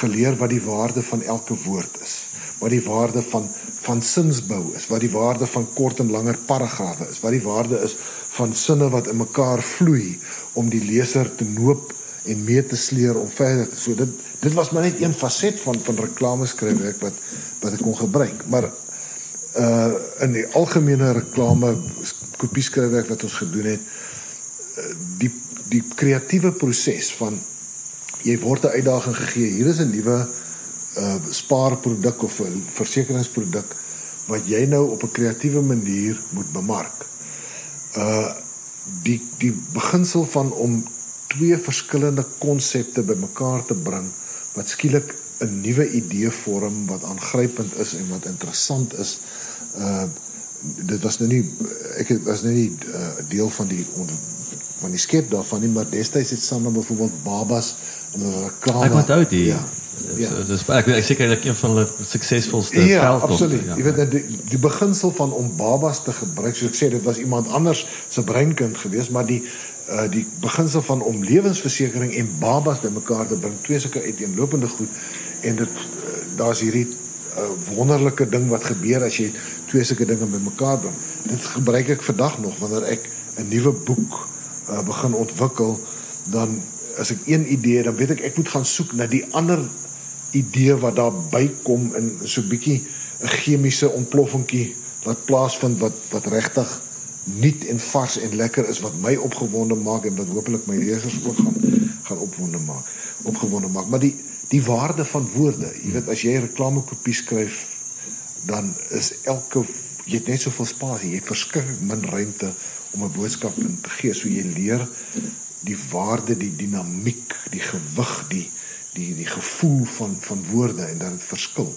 S2: geleer wat die waarde van elke woord is wat die waarde van van sinsbou is wat die waarde van kort en langer paragrawe is wat die waarde is van sinne wat in mekaar vloei om die leser te noop en mee te sleer om verder so dit dit was maar net een faset van van reklameskryfwerk wat wat ek kon gebruik. Maar uh in die algemene reklame kopieskryfwerk wat ons gedoen het uh, die die kreatiewe proses van jy word 'n uitdaging gegee hier is 'n nuwe uh spaarproduk of 'n versekeringsproduk wat jy nou op 'n kreatiewe manier moet bemark uh die die beginsel van om twee verskillende konsepte bymekaar te bring wat skielik 'n nuwe idee vorm wat aangrypend is en wat interessant is. Uh dit was nou nie ek was nou nie uh, deel van die on, van die skep daarvan nie, maar destyds het met byvoorbeeld babas in 'n reklame.
S1: Ek onthou dit.
S2: Ja.
S1: Ja. So, dis ek ek seker dat een van hulle suksesvolste
S2: ja,
S1: veld
S2: absoluut.
S1: Ja.
S2: Jy weet die, die beginsel van om babas te gebruik, soos ek sê, dit was iemand anders se breinkind geweest, maar die uh die beginsel van om lewensversekering en babas bymekaar te bring, twee sulke uiteenlopende goed en dit uh, daar's hierdie uh, wonderlike ding wat gebeur as jy twee sulke dinge bymekaar bring. Dit gebruik ek vandag nog wanneer ek 'n nuwe boek uh, begin ontwikkel, dan as ek een idee, dan weet ek ek moet gaan soek na die ander idee wat daar bykom in so 'n bietjie 'n chemiese ontploffingkie wat plaasvind wat wat regtig nuut en vars en lekker is wat my opgewonde maak en wat hopelik my lesers ook gaan gaan opwonde maak. Opgewonde maak, maar die die waarde van woorde, jy weet as jy reklamekopie skryf dan is elke jy het net soveel spasie, jy het verskriklik min ruimte om 'n boodskap in te gee. So jy leer die waarde, die dinamiek, die gewig, die die die gevoel van van woorde en dit verskil.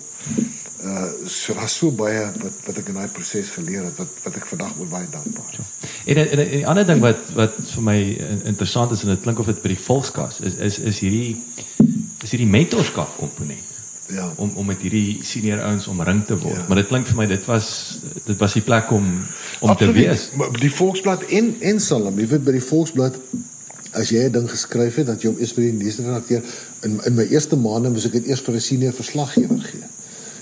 S2: Uh so daar's so baie wat wat ek in daai proses geleer het wat wat ek vandag oor baie dankbaar is.
S1: En, en, en die ander ding wat wat vir my interessant is en dit klink of dit by die volkskas is is is hierdie is hierdie mentorskap komponent.
S2: Ja.
S1: Om om met hierdie senior ouens omring te word.
S2: Ja.
S1: Maar dit klink vir my dit was dit was die plek om om
S2: Absoluut.
S1: te wees.
S2: Maar die Volksblad en en Salem, jy weet by die Volksblad as jy 'n ding geskryf het dat jy hom eers vir die nuusredakteur in in my eerste maande moes ek dit eers vir 'n senior verslaggewer gee.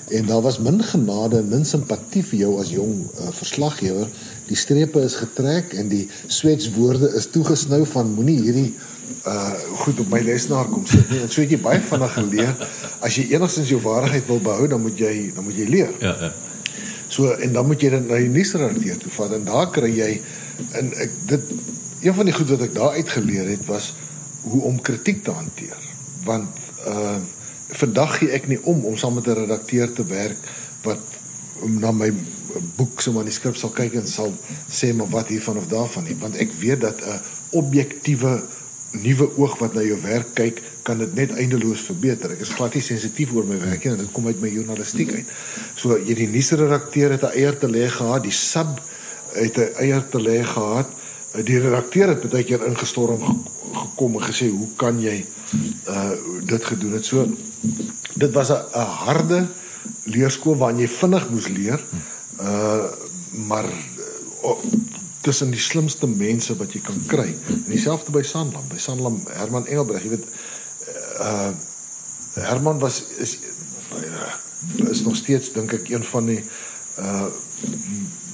S2: En daar was min genade en min simpatie vir jou as jong uh, verslaggewer. Die strepe is getrek en die swetswoorde is toegesnou van moenie hierdie uh goed op my lesenaar kom sit nie. En so het jy baie vinnig geleer as jy enigstens jou waardigheid wil behou, dan moet jy dan moet jy leer.
S1: Ja, ja.
S2: So en dan moet jy dit na die nuusredakteur toe vat en daar kry jy en ek dit een van die goed wat ek daar uitgeleer het was hoe om kritiek te hanteer. Want uh vandag gee ek nie om om saam met 'n redakteur te werk wat na my boek se manuskrip sal kyk en sal sê maar wat hiervan of daarvan nie, want ek weet dat 'n objektiewe nuwe oog wat na jou werk kyk, kan dit net eindeloos verbeter. Ek is glad nie sensitief oor my werk nie dit kom uit my journalistiek uit. So jy die nuusredakteur het 'n eier te lê gehad, die sub het 'n eier te lê gehad. Die redakteur het baie keer ingestorm gekom en gesê, "Hoe kan jy uh dit gedoen het?" So dit was 'n harde leerskool waarin jy vinnig moes leer. Uh maar uh, tussen die slimste mense wat jy kan kry. En dieselfde by Sanlam, by Sanlam Herman Engelbreg, jy weet uh Herman was is is nog steeds dink ek een van die uh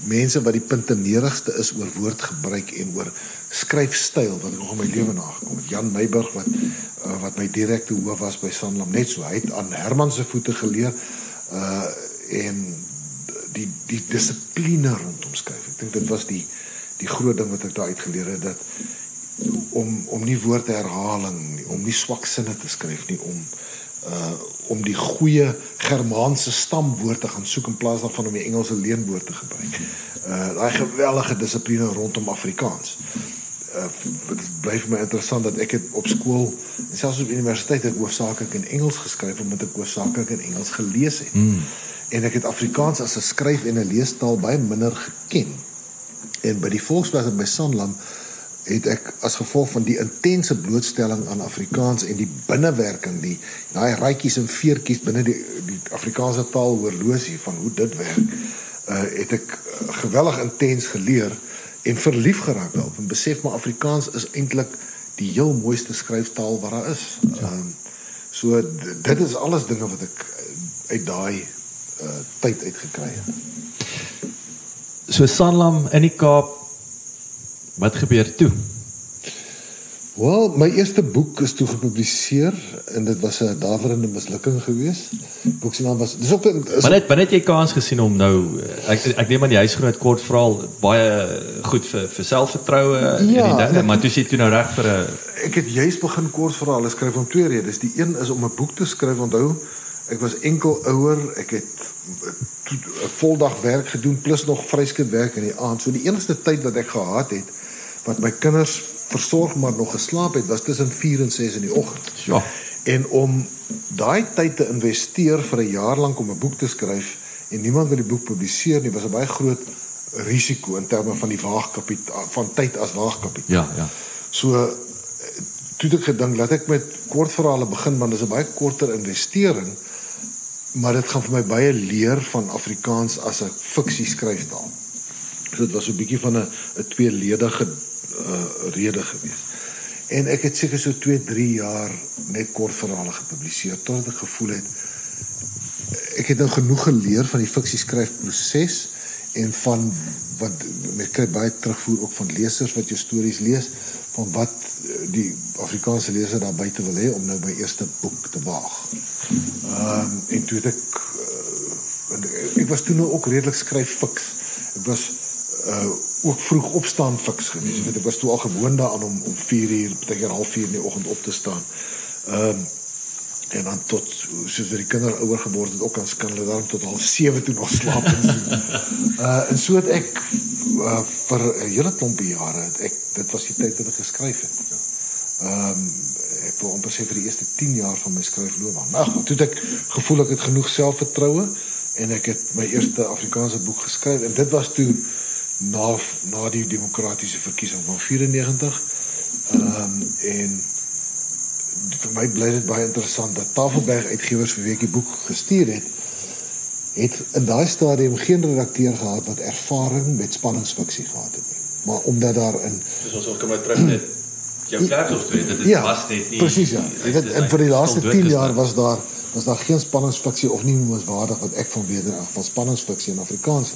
S2: mense wat die puntenerigste is oor woordgebruik en oor skryfstyl wat ek nog in my lewe nagekom het. Jan Meiburg wat uh, wat my direkte hoof was by Sanlam net so. Hy het aan Herman se voete geleer uh en die die dissipline rondom skryf. Ek dink dit was die die groot ding wat ek daar uitgeleer het dat om om nie woordherhaling nie, om nie swak sinne te skryf nie, om uh om die goeie Germaanse stamwoord te gaan soek in plaas daarvan om die Engelse leenwoord te gebruik. Uh daai gewellige dissipline rondom Afrikaans. Uh dit bly vir my interessant dat ek het op skool en selfs op universiteit het hoofsaaklik in Engels geskryf omdat ek hoofsaaklik in Engels gelees het. Mm. En ek het Afrikaans as 'n skryf en 'n leestaal baie minder geken. En by die Volksblad en by Sanlam het ek as gevolg van die intense blootstelling aan Afrikaans en die binnewerking die daai raadjies en veertjies binne die die Afrikaanse taal horlosie van hoe dit werk uh, het ek geweldig intens geleer en verlief geraak daarop en besef maar Afrikaans is eintlik die heel mooiste skryftaal wat daar is. Ehm um, so dit is alles dinge wat ek uit daai uh, tyd uitgekry het.
S1: So Sanlam in die Kaap Wat gebeur toe?
S2: Wel, my eerste boek is toe gepubliseer en dit was 'n daverende mislukking geweest. Boek se naam was Dis ook 'n
S1: Maar net het jy kans gesien om nou ek ek neem aan die huisgroot kort verhaal baie goed vir vir selfvertroue ja, en die dinge, maar toe sê jy nou reg vir 'n
S2: ek het juis begin kortverhale skryf om twee redes. Die een is om 'n boek te skryf, onthou, ek was enkel ouer, ek het 'n voldag werk gedoen plus nog vryskut werk in die aand. So die enigste tyd wat ek gehad het wat my kinders versorg maar nog geslaap het was tussen 4 en 6 in die oggend.
S1: Ja.
S2: En om daai tyd te investeer vir 'n jaar lank om 'n boek te skryf en niemand wil die boek publiseer nie, was 'n baie groot risiko in terme van die waagkapitaal van tyd as waagkapitaal.
S1: Ja, ja.
S2: So toe het ek gedink dat ek met kortverhale begin want dit is 'n baie korter investering maar dit gaan vir my baie leer van Afrikaans as 'n fiksie skryftaal. So dit was so 'n bietjie van 'n 'n tweeledige uh, rede geweest. En ek het seker so 2, 3 jaar net kortverhale gepubliseer totdat ek gevoel het ek het nou genoeg geleer van die fiksie skryfproses en van wat ek kry baie terugvoer ook van lesers wat jou stories lees van wat die Afrikaanse leser daar buite wil hê om nou my eerste boek te waag. Ehm um, en toe het ek uh, ek was toe nou ook redelik skryf fiks. Ek was uh ook vroeg opstaan fiks gewees. Ek weet ek was toe al gewoond daaraan om om 4 uur, baie keer 0.5 in die oggend op te staan. Ehm um, en dan tot soos die kinders ouer geword het ook kan hulle daarom tot al 7 toe nog slaap en sien. Uh en so het ek uh, vir 'n hele klompie jare het ek dit was die tyd wat ek geskryf het. Ehm um, ek wil amper sê vir die eerste 10 jaar van my skryfloopbaan. Maar goed, toe het ek gevoel ek het genoeg selfvertroue en ek het my eerste Afrikaanse boek geskryf en dit was toe na na die demokratiese verkiesing van 94. Ehm um, en vir my bly dit baie interessant dat Tafelberg uitgewers vir weekie boek gestuur het het in daai stadium geen redakteur gehad wat ervaring met spanningsfiksie gehad het nie. Maar omdat daar in
S1: Dis ons kom maar terug net jou klerkstorie dit
S2: ja,
S1: was net nie
S2: Presies ja. Jy weet en vir die laaste 10 jaar was daar was daar geen spanningsfiksie of nie menswaardig wat ek van weet in geval spanningsfiksie in Afrikaans.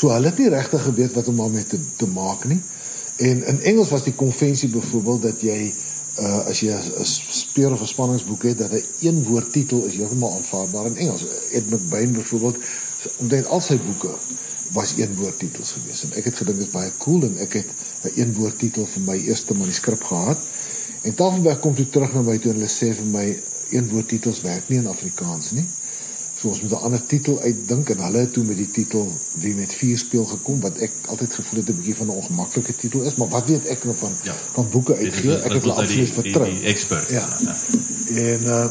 S2: So hulle het nie regtig geweet wat om daarmee te te maak nie. En in Engels was die konvensie byvoorbeeld dat jy uh as jy 'n speur of 'n spanningsboek het dat 'n een woord titel is heeltemal aanvaarbaar in Engels. Ed McBain byvoorbeeld omtrent al sy boeke was een woord titels geweest en ek het gedink dit is baie cool en ek het 'n een woord titel vir my eerste manuskrip gehad. En Tafelberg kom toe terug na my toe en hulle sê vir my een woord titels werk nie in Afrikaans nie. So ons moet 'n ander titel uitdink en hulle het toe met die titel Wie met vuur speel gekom wat ek altyd gevoel het 'n bietjie van 'n ongemaklike titel is, maar wat weet ek nou van ja. van boeke uitgee? Ek het hulle absoluut vertrou.
S1: Die, die expert.
S2: Ja. ja. En uh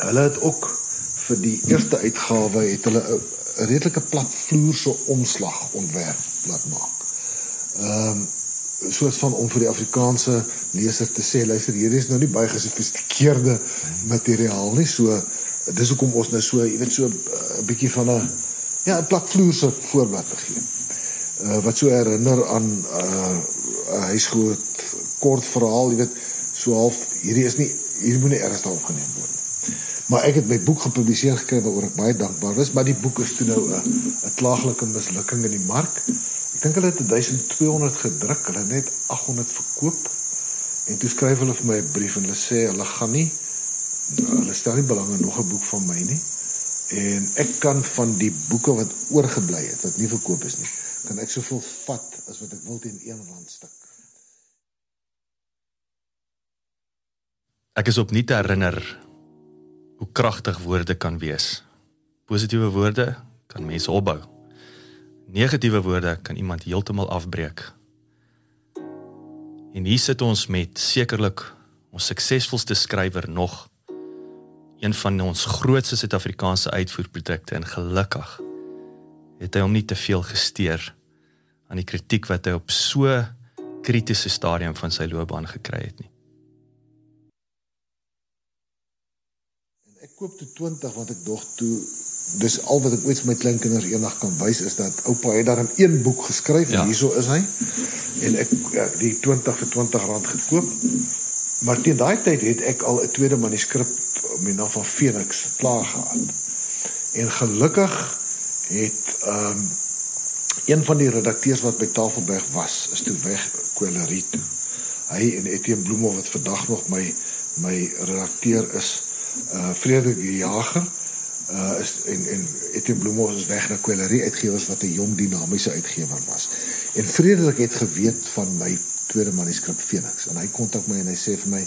S2: hulle het ook vir die eerste uitgawe het hulle 'n redelike platvloerse omslag ontwerp laat maak. Ehm um, soos van om vir die Afrikaanse leser te sê, luister, hier is nou nie baie gesofistikeerde materiaal nie, so dis hoekom ons nou so, jy weet so 'n uh, bietjie van 'n ja, 'n platvloerse voorbeeld te gee. Uh wat so herinner aan 'n uh, 'n huisgroot kort verhaal, jy weet, so half hierdie is nie hier moet nie ernstig opgeneem word. Maar ek het my boek gepubliseer gekry waaroor ek baie dankbaar is, maar die boek is toe nou 'n 'n klaaglike mislukking in die mark. Ek dink hulle het 1200 gedruk, hulle net 800 verkoop. En toe skryf hulle vir my 'n brief en hulle sê hulle gaan nie hulle stel nie belang in nog 'n boek van my nie. En ek kan van die boeke wat oorgebly het wat nie verkoop is nie, kan ek soveel vat as wat ek wil teen een randstuk.
S4: Ek is opnuut herinner hoe kragtig woorde kan wees. Positiewe woorde kan mense opbou. Negatiewe woorde kan iemand heeltemal afbreek. En hier sit ons met sekerlik ons suksesvolste skrywer nog een van ons grootste Suid-Afrikaanse uitvoerprodukte en gelukkig het hy hom nie te veel gesteer aan die kritiek wat hy op so kritiese stadium van sy loopbaan gekry het nie.
S2: En ek koop toe 20 want ek dog toe dis al wat ek ooit vir my kleinkinders eendag kan wys is dat oupa het daar in een boek geskryf ja. en hierso is hy en ek ja, die 20 vir 20 rand gekoop. Maar teen daai tyd het ek al 'n tweede manuskrip met naam van Phoenix klaar gehad. En gelukkig het ehm um, een van die redakteurs wat by Tafelberg was, is toe weg Kwelerie toe. Hy en Etienne Bloemhof wat vandag nog my my redakteur is, uh Frederik Jager uh is en en Etienne Bloemhof is weg na Kwelerie uitgewers wat 'n jong dinamiese uitgewer was. En Frederik het geweet van my tweede manuskrip Phoenix en hy kontak my en hy sê vir my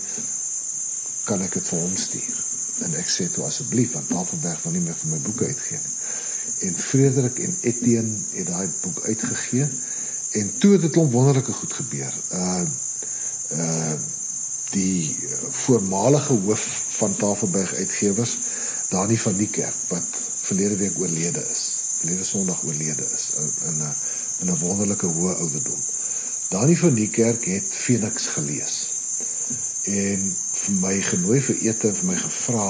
S2: kan ek dit vir hom stuur? En ek sê toe asseblief want Tafelberg wil nie meer vir my boeke uitgee nie. En Frederik en Etienne het daai boek uitgegee en toe het 'n klomp wonderlike goed gebeur. Uh uh die voormalige hoof van Tafelberg Uitgewers, Dani van die Kerk wat verlede week oorlede is. Verlede Sondag oorlede is in 'n in 'n wonderlike hoë ouderdom. Dani van die Kerk het Phoenix gelees. En vir my genooi vir ete en vir my gevra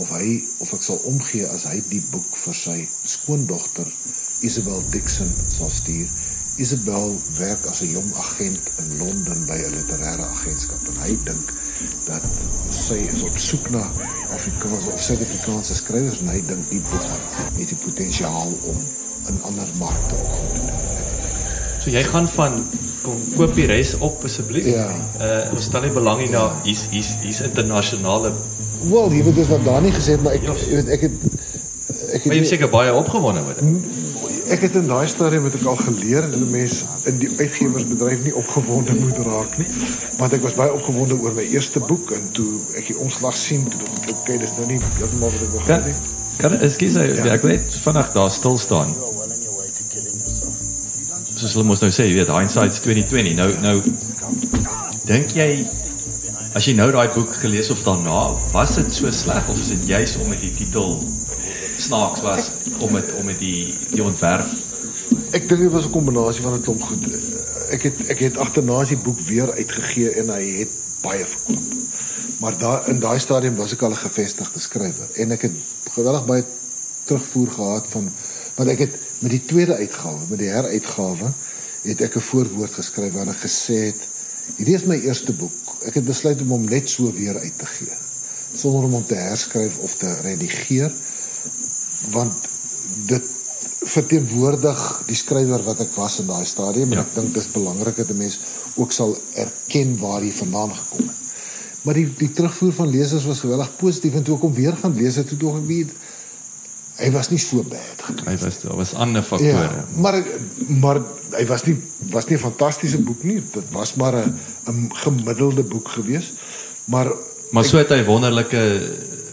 S2: of hy of ek sal omgee as hy die boek vir sy skoondogter Isabel Dixon sal stuur. Isabel werk as 'n jong agent in Londen by 'n literêre agentskap en hy dink dat sy is op soek na Afrikaanse of Suid-Afrikaanse skrywers en hy dink die boek het die potensiaal om in ander markte goed te doen.
S1: So jy gaan van kom koop die res op asseblief.
S2: Ja.
S1: Uh ons stel nie belang nie na hier's hier's hier's internasionale
S2: Wel, jy weet dis wat Dani gesê het, maar ek
S1: Ja.
S2: jy weet ek het ek
S1: Maar jy
S2: het
S1: seker baie opgewonde met dit.
S2: ek het in daai stadium het ek al geleer dat 'n mens in die uitgewersbedryf nie opgewonde moet raak nie. Want ek was baie opgewonde oor my eerste boek en toe ek die omslag sien, toe dink ek okay, dis nou nie heeltemal wat ek wou
S1: Kan
S2: gehad het.
S1: kan ekskuus ja. ek weet vinnig daar stil staan. Soos hulle mos nou sê, jy weet hindsight's 2020. Nou nou dink jy as jy nou daai boek gelees of daarna, was dit so sleg of is dit juis omdat die titel snaaks was om dit om met die die ontwerp
S2: Ek dink dit was 'n kombinasie van 'n klomp goed. Ek het ek het agterna die boek weer uitgegee en hy het baie verkoop. Maar daar in daai stadium was ek al 'n gevestigde skrywer en ek het geweldig baie terugvoer gehad van want ek het met die tweede uitgawe, met die heruitgawe, het ek 'n voorwoord geskryf waarin ek gesê het hierdie is my eerste boek. Ek het besluit om hom net so weer uit te gee sonder om hom te herskryf of te redigeer want dit verteenwoordig die skrywer wat ek was in daai stadium en
S1: Ja.
S2: ek dink dis belangrik dat 'n mens ook sal erken waar hy vandaan gekom het. Maar die die terugvoer van lesers was geweldig positief en toe ek hom weer gaan lees het toe dog ek weet hy was nie so bad geweest.
S1: hy was daar was ander faktore.
S2: Ja, maar maar hy was nie was nie 'n fantastiese boek nie. Dit was maar 'n 'n gemiddelde boek geweest. Maar
S1: Maar so het hy wonderlike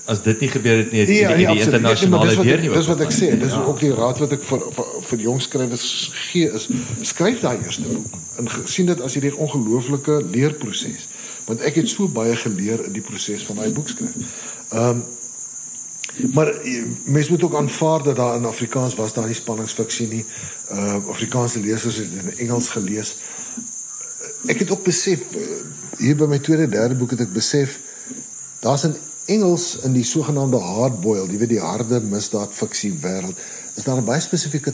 S1: as dit nie gebeur het nie, het die, die, die
S2: absoluut.
S1: internasionale
S2: Ja,
S1: weer
S2: dis
S1: nie
S2: wat, dis wat ek sê. Dis
S1: Ja.
S2: ook die raad wat ek vir vir, vir jong skrywers gee is skryf daai eerste boek en sien dit as hierdie ongelooflike leerproses. Want ek het so baie geleer in die proses van daai boek skryf. Ehm um, maar eh, mens moet ook aanvaar dat daar in Afrikaans was daar nie spanningsfiksie nie. Uh Afrikaanse lesers het in Engels gelees. Ek het ook besef eh, hier by my tweede derde boek het ek besef daar's in Engels in die sogenaamde hardboiled, jy weet die harde misdaad fiksie wêreld, is daar 'n baie spesifieke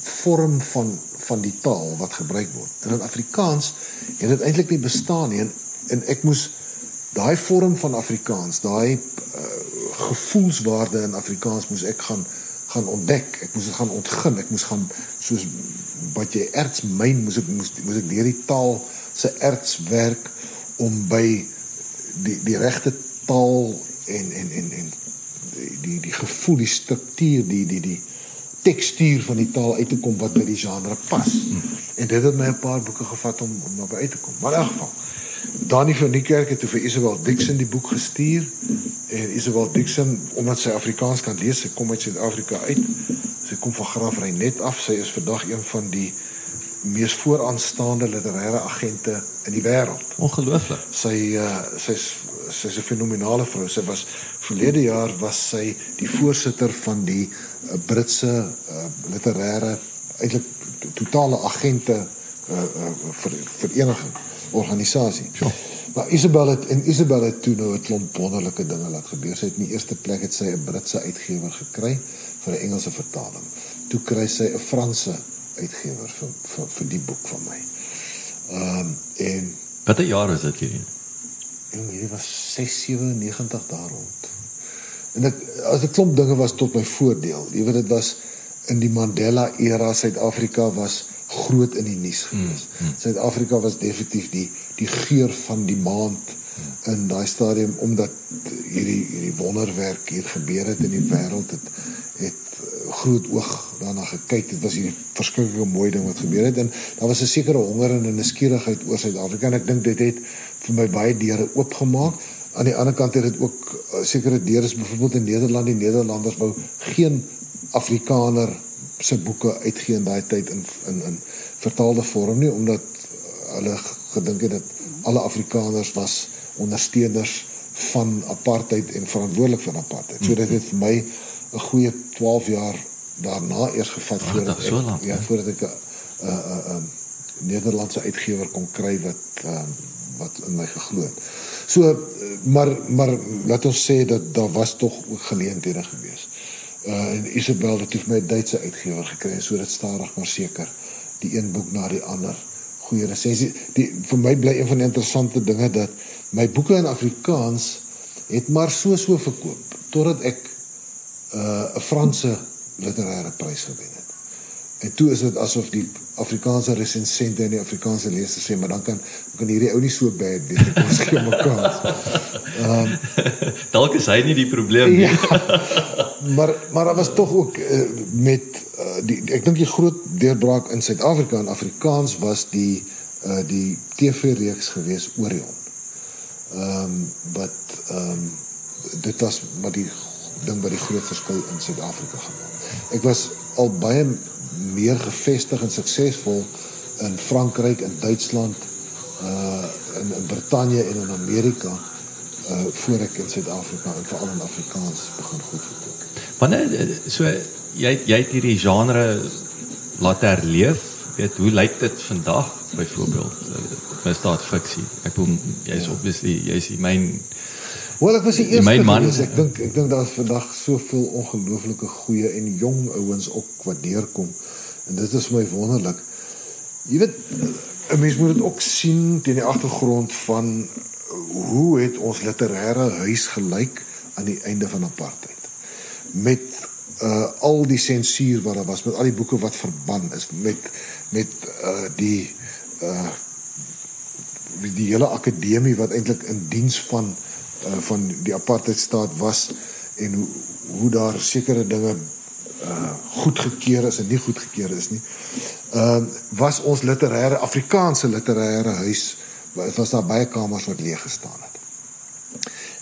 S2: vorm van van die taal wat gebruik word. En in Afrikaans het dit eintlik nie bestaan nie en, en ek moes daai vorm van Afrikaans, daai uh, gevoelswaarde in Afrikaans moes ek gaan gaan ontdek. Ek moes dit gaan ontgin. Ek moes gaan soos wat jy erts myn moes ek moes, moes ek deur die taal se erts werk om by die die regte taal en en en en die die, die gevoel, die struktuur, die die die tekstuur van die taal uit te kom wat by die genre pas. En dit het my 'n paar boeke gevat om om daarby uit te kom. Maar in elk geval Dani van die kerk het toe vir Isabel Dixon die boek gestuur en Isabel Dixon omdat sy Afrikaans kan lees, sy kom uit Suid-Afrika uit. Sy kom van Graafrenet af. Sy is vandag een van die mees vooraanstaande literêre agente in die wêreld.
S1: Ongelooflik.
S2: Sy uh sy's sy's 'n fenominale vrou. Sy was verlede jaar was sy die voorsitter van die uh, Britse uh, literêre eintlik totale agente uh, uh ver, vereniging organisasie.
S1: Ja.
S2: Maar Isabel het en Isabel het toe nou 'n klomp wonderlike dinge laat gebeur. Sy het in die eerste plek het sy 'n Britse uitgewer gekry vir 'n Engelse vertaling. Toe kry sy 'n Franse uitgewer vir vir vir die boek van my. Ehm um, en
S1: Watter jaar is dit hierdie?
S2: Jong, hierdie was 697 daar rond. En ek as 'n klomp dinge was tot my voordeel. Jy weet dit was in die Mandela era Suid-Afrika was groot in die nuus gewees. Suid-Afrika was definitief die die geur van die maand in daai stadium omdat hierdie hierdie wonderwerk hier gebeur het in die wêreld het het groot oog daarna gekyk. Dit was hierdie verskriklike mooi ding wat gebeur het en daar was 'n sekere honger en 'n nuuskierigheid oor Suid-Afrika en ek dink dit het vir my baie deure oopgemaak. Aan die ander kant het dit ook uh, sekere deure, byvoorbeeld in Nederland, die Nederlanders wou geen Afrikaner se boeke uitgee in daai tyd in in in vertaalde vorm nie omdat hulle gedink het dat alle Afrikaners was ondersteuners van apartheid en verantwoordelik vir apartheid. So dit het vir my 'n goeie 12 jaar daarna eers gevat voordat
S1: so lank,
S2: ek ja, voordat ek 'n 'n 'n Nederlandse uitgewer kon kry wat uh, wat in my geglo het. So maar maar laat ons sê dat daar was tog geleenthede gewees. Uh en Isabel het vir my 'n Duitse uitgewer gekry sodat stadig maar seker die een boek na die ander goeie resensie. Die vir my bly een van die interessante dinge dat my boeke in Afrikaans het maar so so verkoop totdat ek uh 'n Franse literêre prys gewen het. En toe is dit asof die Afrikaanse resensente en die Afrikaanse lesers sê, maar dan kan kan hierdie ou nie so bad wees nie. Ons gee mekaar.
S1: Ehm um, dalk is hy nie die probleem nie.
S2: Ja, maar maar daar was tog ook uh, met uh, die ek dink die groot deurbraak in Suid-Afrika en Afrikaans was die uh, die TV-reeks gewees Orion. Ehm um, wat ehm um, dit was maar die ding wat die groot verskil in Suid-Afrika gemaak. Ek was al baie meer gevestig en suksesvol in Frankryk en Duitsland uh in, in Brittanje en in Amerika uh voor ek in Suid-Afrika en veral in Afrikaans begin goed verkoop.
S1: Wanneer so jy jy het hierdie genre laat herleef, weet hoe lyk dit vandag byvoorbeeld misdaad fiksie. Ek bedoel jy's ja. obviously jy's die myn
S2: Wel ek was die eerste gewees. Ek dink ek dink daar's vandag soveel ongelooflike goeie en jong ouens op wat deurkom. En dit is my wonderlik. Jy weet 'n mens moet dit ook sien teen die agtergrond van hoe het ons literêre huis gelyk aan die einde van apartheid. Met uh al die sensuur wat daar was, met al die boeke wat verban is, met met uh die uh die hele akademie wat eintlik in diens van uh, van die apartheidstaat was en hoe hoe daar sekere dinge uh goedgekeur is en nie goedgekeur is nie. Ehm uh, was ons literêre Afrikaanse literêre huis was daar baie kamers wat leeg gestaan het.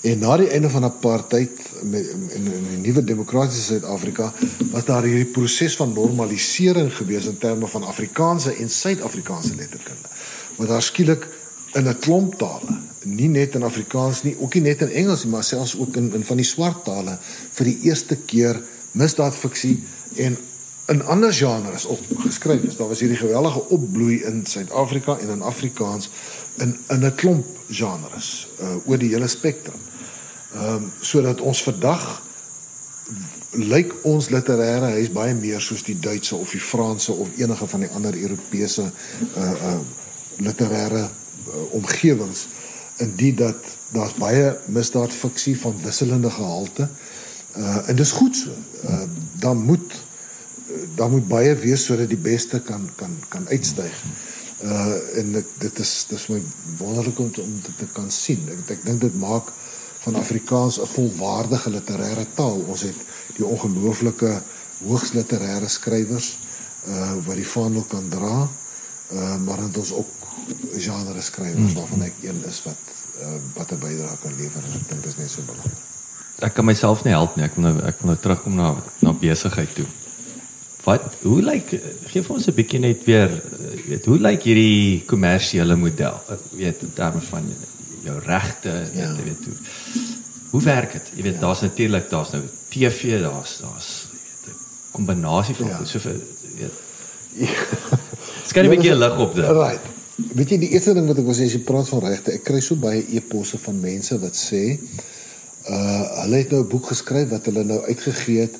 S2: En na die einde van apartheid met in 'n nuwe demokratiese Suid-Afrika was daar hierdie proses van normalisering gewees in terme van Afrikaanse en Suid-Afrikaanse letterkunde. Want daar skielik in 'n klomp tale nie net in Afrikaans nie, ook nie net in Engels nie, maar selfs ook in in van die swart tale vir die eerste keer misdaadfiksie en in ander genres op geskryf is. Daar was hierdie geweldige opbloei in Suid-Afrika en in Afrikaans in in 'n klomp genres uh, oor die hele spektrum. Ehm um, sodat ons vandag lyk ons literêre huis baie meer soos die Duitse of die Franse of enige van die ander Europese uh uh literêre omgewings in die dat daar's baie misdaadfiksie van wisselende gehalte. Uh en dis goed so. Uh dan moet dan moet baie wees sodat die beste kan kan kan uitstyg. Uh en ek, dit is dis my wonderlik om te, om dit te kan sien. Ek ek dink dit maak van Afrikaans 'n volwaardige literêre taal. Ons het die ongelooflike hoogs literêre skrywers uh wat die vaandel kan dra. Uh maar het ons ook genre skrywers waarvan ek een is wat uh, wat 'n bydrae kan lewer en ek dink dit is net so belangrik.
S1: Ek kan myself nie help nie. Ek wil nou ek wil nou terugkom na na besigheid toe. Wat hoe lyk gee vir ons 'n bietjie net weer weet hoe lyk hierdie kommersiële model? Ek weet in terme van jou regte, ja. weet hoe hoe werk dit? Jy weet ja. daar's natuurlik daar's nou TV, daar's daar's 'n kombinasie van ja. soveel weet. Skyn 'n bietjie lig op dit.
S2: Right. Weet jy die eerste ding wat ek wil sê as jy praat van regte, ek kry so baie e-posse van mense wat sê uh hulle het nou 'n boek geskryf wat hulle nou uitgegee het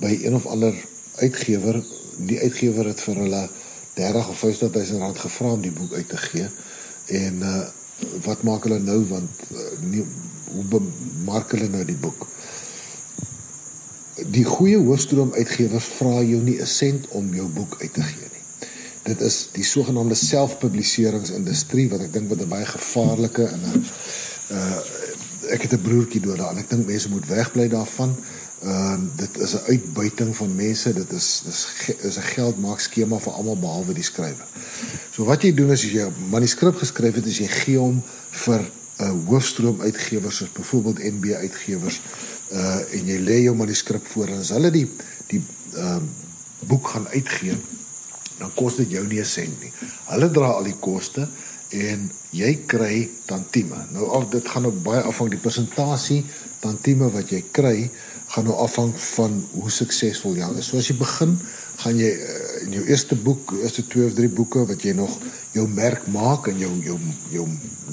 S2: by een of ander uitgewer. Die uitgewer het vir hulle 30 of 50 000 rand gevra om die boek uit te gee. En uh wat maak hulle nou want uh, nie hoe bemark hulle nou die boek? die goeie hoofstroom uitgewers vra jou nie 'n sent om jou boek uit te gee. Dit is die sogenaamde selfpubliseringsindustrie wat ek dink wat 'n baie gevaarlike en 'n uh ek het 'n broertjie dood daar en ek dink mense moet wegbly daarvan. Ehm uh, dit is 'n uitbuiting van mense, dit is dis is 'n geldmaak skema vir almal behalwe die skrywer. So wat jy doen is as jy 'n manuskrip geskryf het, is jy gee hom vir 'n uh, hoofstroom uitgewers soos byvoorbeeld NB uitgewers uh en jy lê jou manuskrip voor en as hulle die die ehm uh, boek gaan uitgee, dan kos dit jou nie 'n sent nie. Hulle dra al die koste en jy kry tantieme. Nou al dit gaan nou baie afhang die persentasie tantieme wat jy kry gaan nou afhang van hoe suksesvol jy is. So as jy begin, gaan jy uh, in jou eerste boek, eerste 2 of 3 boeke wat jy nog jou merk maak en jou jou jou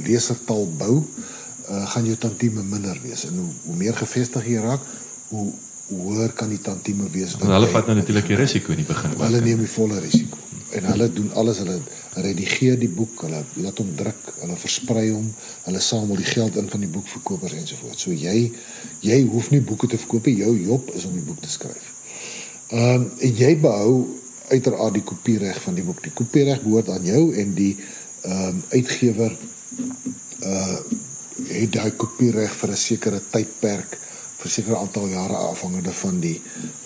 S2: lesertaal bou, uh, gaan jou tantieme minder wees. En hoe, hoe meer gevestig jy raak, hoe hoër kan die tantieme wees.
S1: Want hulle vat nou natuurlik die risiko in die begin.
S2: Hulle neem die volle risiko en hulle doen alles hulle redigeer die boek hulle laat hom druk hulle versprei hom hulle samel die geld in van die boekverkopers ensovoorts so jy jy hoef nie boeke te verkoop jou job is om die boek te skryf. Ehm um, en jy behou uiteraard die kopiereg van die boek die kopiereg behoort aan jou en die ehm um, uitgewer uh het daai kopiereg vir 'n sekere tydperk vir sekere aantal jare afhangende van die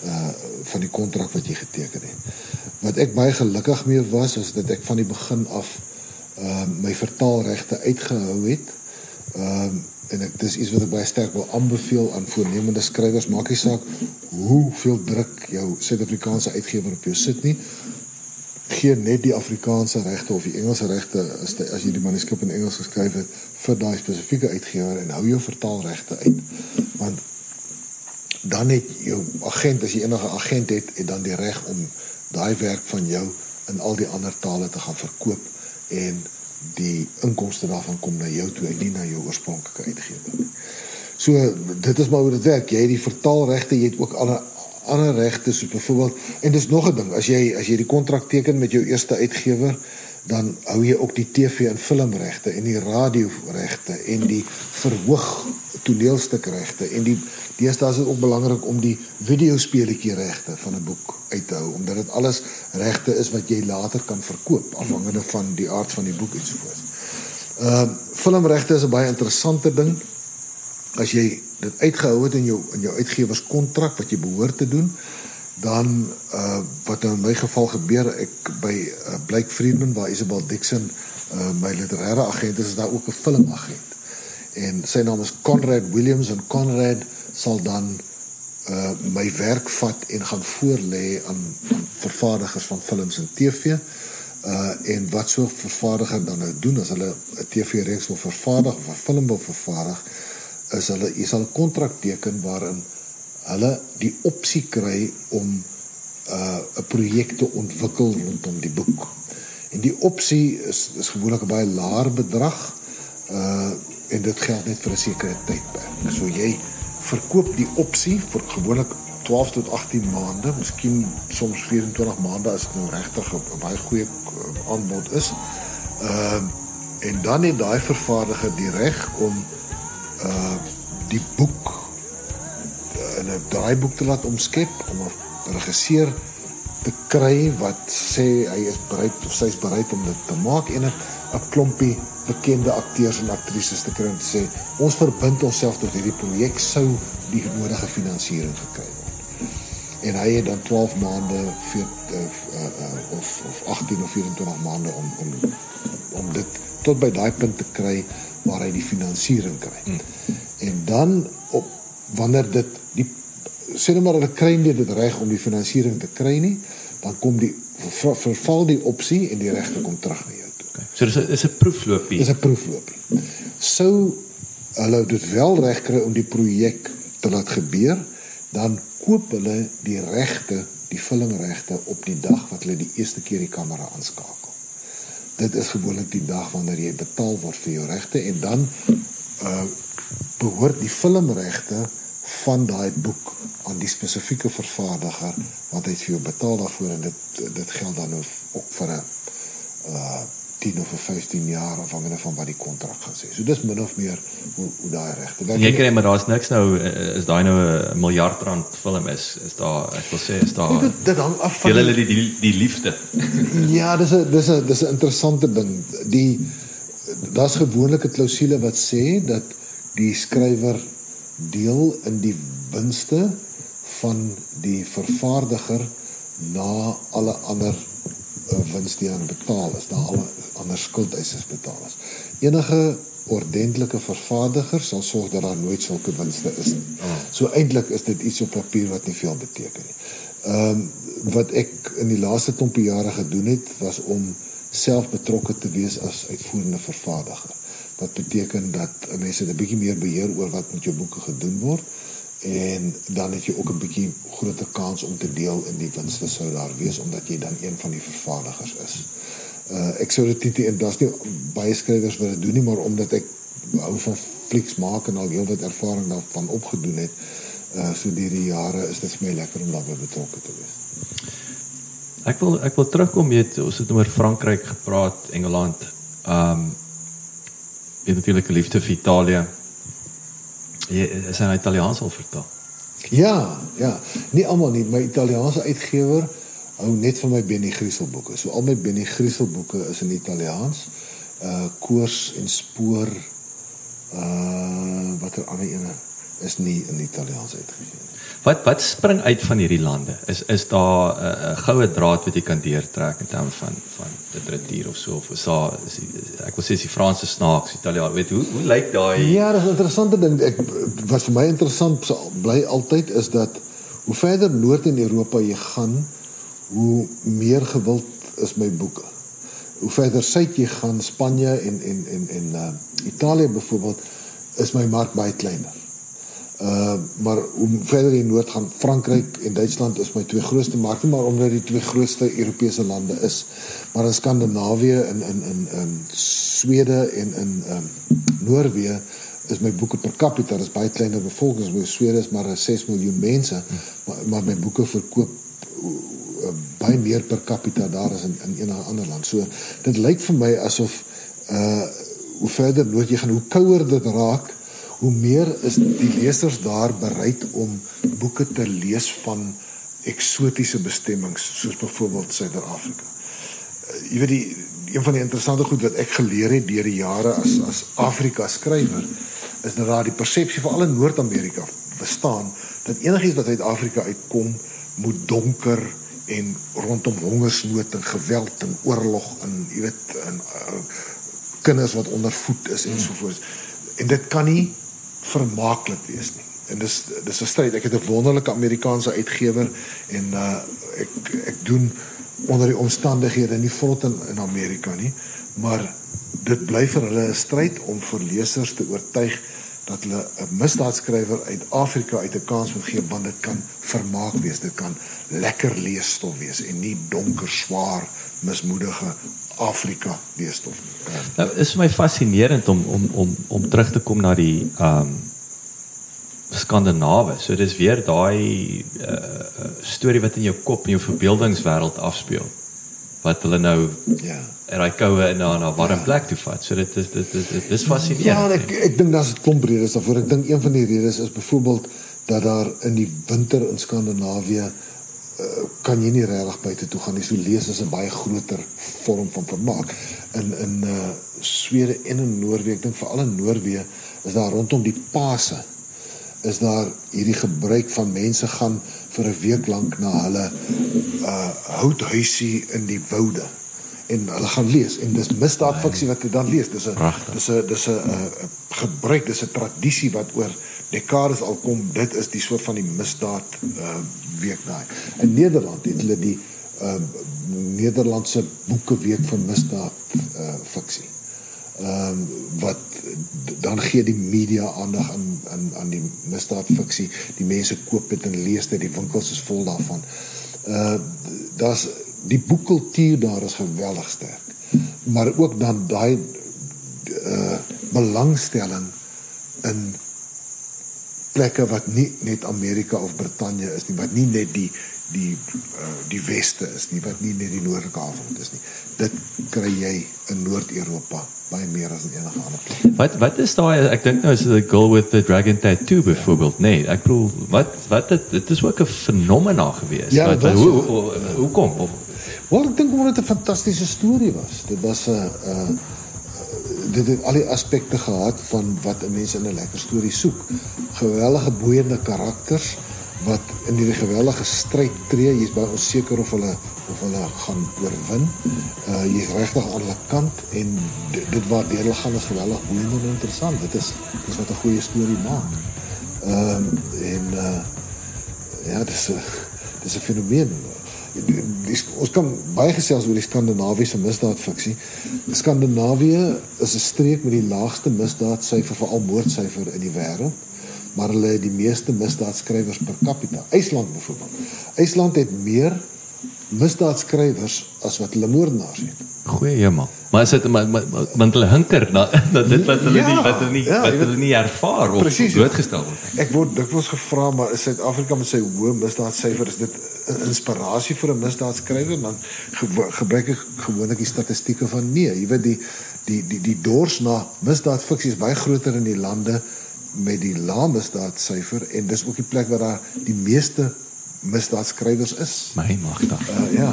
S2: uh van die kontrak wat jy geteken het wat ek baie gelukkig mee was is dat ek van die begin af ehm uh, my vertaalregte uitgehou het. Ehm um, en ek dis iets wat ek baie sterk wil aanbeveel aan voornemende skrywers, maak nie saak hoeveel druk jou Suid-Afrikaanse uitgewer op jou sit nie. Gee net die Afrikaanse regte of die Engelse regte as die, as jy die manuskrip in Engels geskryf het vir daai spesifieke uitgewer en hou jou vertaalregte uit. Want dan het jou agent as jy enige agent het, het dan die reg om daai werk van jou in al die ander tale te gaan verkoop en die inkomste daarvan kom na jou toe en nie na jou oorspronklike uitgewer nie. So dit is maar hoe dit werk. Jy het die vertaalregte, jy het ook ander ander regte so byvoorbeeld en dis nog 'n ding as jy as jy die kontrak teken met jou eerste uitgewer dan hou jy ook die TV en filmregte en die radioregte en die verhoog toneelstukregte en die deesdae is dit ook belangrik om die videospeletjie regte van 'n boek uit te hou omdat dit alles regte is wat jy later kan verkoop afhangende van die aard van die boek ensovoorts. Ehm uh, filmregte is 'n baie interessante ding. As jy dit uitgehou het in jou in jou uitgewerskontrak wat jy behoort te doen, dan uh wat nou in my geval gebeur ek by uh, Blake Friedman waar Isabel Dixon uh my literêre agent is, is daar ook 'n filmagent. En sy naam is Conrad Williams en Conrad sal dan uh my werk vat en gaan voorlê aan, aan vervaardigers van films en TV. Uh en wat so 'n vervaardiger dan nou doen as hulle 'n TV-reeks wil vervaardig of 'n film wil vervaardig, is hulle jy sal 'n kontrak teken waarin hulle die opsie kry om uh 'n projek te ontwikkel rondom die boek. En die opsie is is gewoonlik 'n baie laer bedrag uh en dit geld net vir 'n sekere tydperk. So jy verkoop die opsie vir gewoonlik 12 tot 18 maande, miskien soms 24 maande as dit nou regtig 'n baie goeie aanbod is. Ehm uh, en dan het daai vervaardiger die reg om uh die boek in 'n draaiboek te laat omskep om 'n regisseur te kry wat sê hy is bereid of sy is bereid om dit te maak en 'n klompie bekende akteurs en aktrises te kry om te sê ons verbind onsself tot hierdie projek sou die nodige finansiering gekry word. En hy het dan 12 maande vir uh, uh, of of 18 of 24 maande om om om dit tot by daai punt te kry waar hy die finansiering kry. Hmm. En dan op wanneer dit die sê net maar hulle kry nie dit reg om die finansiering te kry nie, dan kom die ver, verval die opsie en die regte kom terug na jou toe. Okay.
S1: So dis 'n is 'n proefloopie.
S2: Dis 'n proefloopie. Sou hulle dit wel reg kry om die projek te laat gebeur, dan koop hulle die regte, die filmregte op die dag wat hulle die eerste keer die kamera aanskakel. Dit is gewoonlik die dag wanneer jy betaal word vir jou regte en dan uh behoort die filmregte van daai boek aan die spesifieke vervaardiger wat hy vir jou betaal daarvoor en dit dit geld dan ook vir 'n uh 10 of vir 15 jaar afhangende van wat die kontrak gaan sê. So dis min of meer hoe hoe daai regte werk.
S1: Jy kry maar daar's niks nou is daai nou 'n miljard rand film is is daar ek wil sê is daar
S2: Nee, dit, dit hang af van
S1: Julle die, die die liefde.
S2: Ja, dis 'n dis 'n dis 'n interessante ding. Die daar's gewoonlik 'n klousule wat sê dat die skrywer deel in die winste van die vervaardiger na alle ander uh, wins die aan betaal is, na alle ander skuldeisers betaal is. Enige ordentlike vervaardiger sal sorg dat daar nooit sulke winste is nie. So eintlik is dit iets op papier wat nie veel beteken nie. Ehm um, wat ek in die laaste klompie jare gedoen het was om self betrokke te wees as uitvoerende vervaardiger. Wat beteken dat mense 'n bietjie meer beheer oor wat met jou boeke gedoen word en dan het jy ook 'n bietjie groter kans om te deel in die winste sou daar wees omdat jy dan een van die vervaardigers is. Uh ek sou dit nie en daar's nie baie skrywers wat dit doen nie, maar omdat ek hou van flieks maak en al heelwat ervaring daarvan opgedoen het, uh so deur die jare is dit vir my lekker om daarbey betrokke te wees.
S1: Ek wil ek wil terugkom weet ons het oor Frankryk gepraat, Engeland. Ehm um, jy het natuurlik 'n liefde vir Italië. Jy is hy Italiaans al vertaal.
S2: Ja, ja. Nie almal nie, my Italiaanse uitgewer hou net van my Benny Griesel boeke. So al my Benny Griesel boeke is in Italiaans. Uh Koors en Spoor uh watter ander ene is nie in Italiaans uitgegee nie.
S1: Wat wat spring uit van hierdie lande? Is is daar 'n uh, uh, goue draad wat jy kan deurtrek in terme van van literatuur of so of is daar is die, ek wil sê is die Franse snaaks, Italiaan, weet hoe hoe lyk daai
S2: Ja, dis 'n interessante ding. Ek wat vir my interessant bly altyd is dat hoe verder noord in Europa jy gaan, hoe meer gewild is my boeke. Hoe verder suid jy gaan, Spanje en en en en uh, Italië byvoorbeeld, is my mark baie kleiner. Uh maar hoe verder jy noord gaan, Frankryk en Duitsland is my twee grootste markte, maar omdat die twee grootste Europese lande is. Maar in Skandinawië en in in in Swede en in um Noorwe is my boeke per capita is baie kleiner bevolking my Swede is maar 6 miljoen mense, maar maar my boeke verkoop uh, baie meer per capita daar as in in enige ander land. So dit lyk vir my asof uh hoe verder noord jy gaan, hoe kouer dit raak, hoe meer is die lesers daar bereid om boeke te lees van eksotiese bestemmings soos byvoorbeeld Suider-Afrika. Uh, jy weet die een van die interessante goed wat ek geleer het deur die jare as as Afrika skrywer is dat daar die persepsie veral in Noord-Amerika bestaan dat enigiets wat uit Afrika uitkom moet donker en rondom hongersnood en geweld en oorlog en jy weet en uh, kinders wat onder voet is en so voort. En dit kan nie vermaaklik wees nie. En dis dis 'n stryd. Ek het 'n wonderlike Amerikaanse uitgewer en uh ek ek doen onder die omstandighede nie vrot in, in Amerika nie, maar dit bly vir hulle 'n stryd om vir lesers te oortuig dat hulle 'n misdaadskrywer uit Afrika uit 'n kans moet gee want dit kan vermaak wees, dit kan lekker leesstof wees en nie donker, swaar, mismoedige Afrika leesstof nie. Uh,
S1: Nou is vir my fascinerend om om om om terug te kom na die ehm um, Skandinawe. So dis weer daai uh, storie wat in jou kop en jou verbeeldingswêreld afspeel. Wat hulle nou
S2: ja.
S1: en daai koue en na na warm plek toe vat. So dit is dit is dit is fascinerend.
S2: Ja, ek ek dink daar's 'n klomp redes daarvoor. Ek dink een van die redes is byvoorbeeld dat daar in die winter in Skandinawië uh, kan jy nie regtig buite toe gaan nie. So lees is 'n baie groter vorm van vermaak. In in uh Swede en in Noorwe, ek dink veral in Noorwe is daar rondom die Paase is daar hierdie gebruik van mense gaan vir 'n week lank na hulle uh houthuisie in die woude en hulle gaan lees en dis misdaadfiksie wat jy dan lees dis 'n dis 'n dis 'n uh, gebruik dis 'n tradisie wat oor dekades al kom dit is die soort van die misdaad uh week daai in Nederland het hulle die uh Nederlandse boekeweek van misdaad uh fiksie ehm um, wat dan gee die media aandag aan aan aan die misdaadfiksie. Die mense koop dit en lees dit, die winkels is vol daarvan. Uh daar's die boekkultuur daar is geweldig sterk. Maar ook dan daai uh belangstelling in plekke wat nie net Amerika of Brittanje is nie, wat nie net die die uh, die weste is nie wat nie net die noordelike halfrond is nie. Dit kry jy in Noord-Europa baie meer as in enige ander plek.
S1: Wat wat is daai ek dink nou is the girl with the dragon tattoo byvoorbeeld. Nee, ek bedoel wat wat dit dit is ook 'n fenomena gewees.
S2: Ja,
S1: wat
S2: was-
S1: hoe hoe- hoe hoe kom
S2: Wel, ek dink omdat dit 'n fantastiese storie was. Dit was 'n uh, uh, dit het al die aspekte gehad van wat 'n mens in 'n lekker storie soek. Geweldige boeiende karakters wat in hierdie geweldige stryd tree. Jy's baie onseker of hulle of hulle gaan oorwin. Uh jy's regtig aan hulle kant en dit, dit deur hulle gaan is geweldig boeiend en interessant. Dit is dis wat 'n goeie storie maak. Ehm um, en uh ja, dis 'n dis 'n fenomeen. Die, die, ons kan baie gesels oor die Skandinawiese misdaadfiksie. Skandinawië is 'n streek met die laagste misdaadsyfer, veral moordsyfer in die wêreld, maar hulle het die meeste misdaadskrywers per capita. IJsland byvoorbeeld. IJsland het meer misdaadskrywers as wat hulle moordenaars het.
S1: goeie hemel. Maar is dit maar maar- maar- want hulle hinker na, na dit wat hulle
S2: Ja,
S1: nie wat hulle nie
S2: ja,
S1: wat hulle nie ervaar of
S2: Presies.
S1: blootgestel word.
S2: Ek word dikwels gevra maar is Suid-Afrika met sy hoë misdaadsyfer is dit 'n inspirasie vir 'n misdaadskrywer dan gewo- gebruik ek gewoonlik die statistieke van nee, jy weet die die die die dors na misdaadfiksie is baie groter in die lande met die lae misdaadsyfer en dis ook die plek waar daar die meeste misdaadskrywers is.
S1: My magtig.
S2: Uh, ja.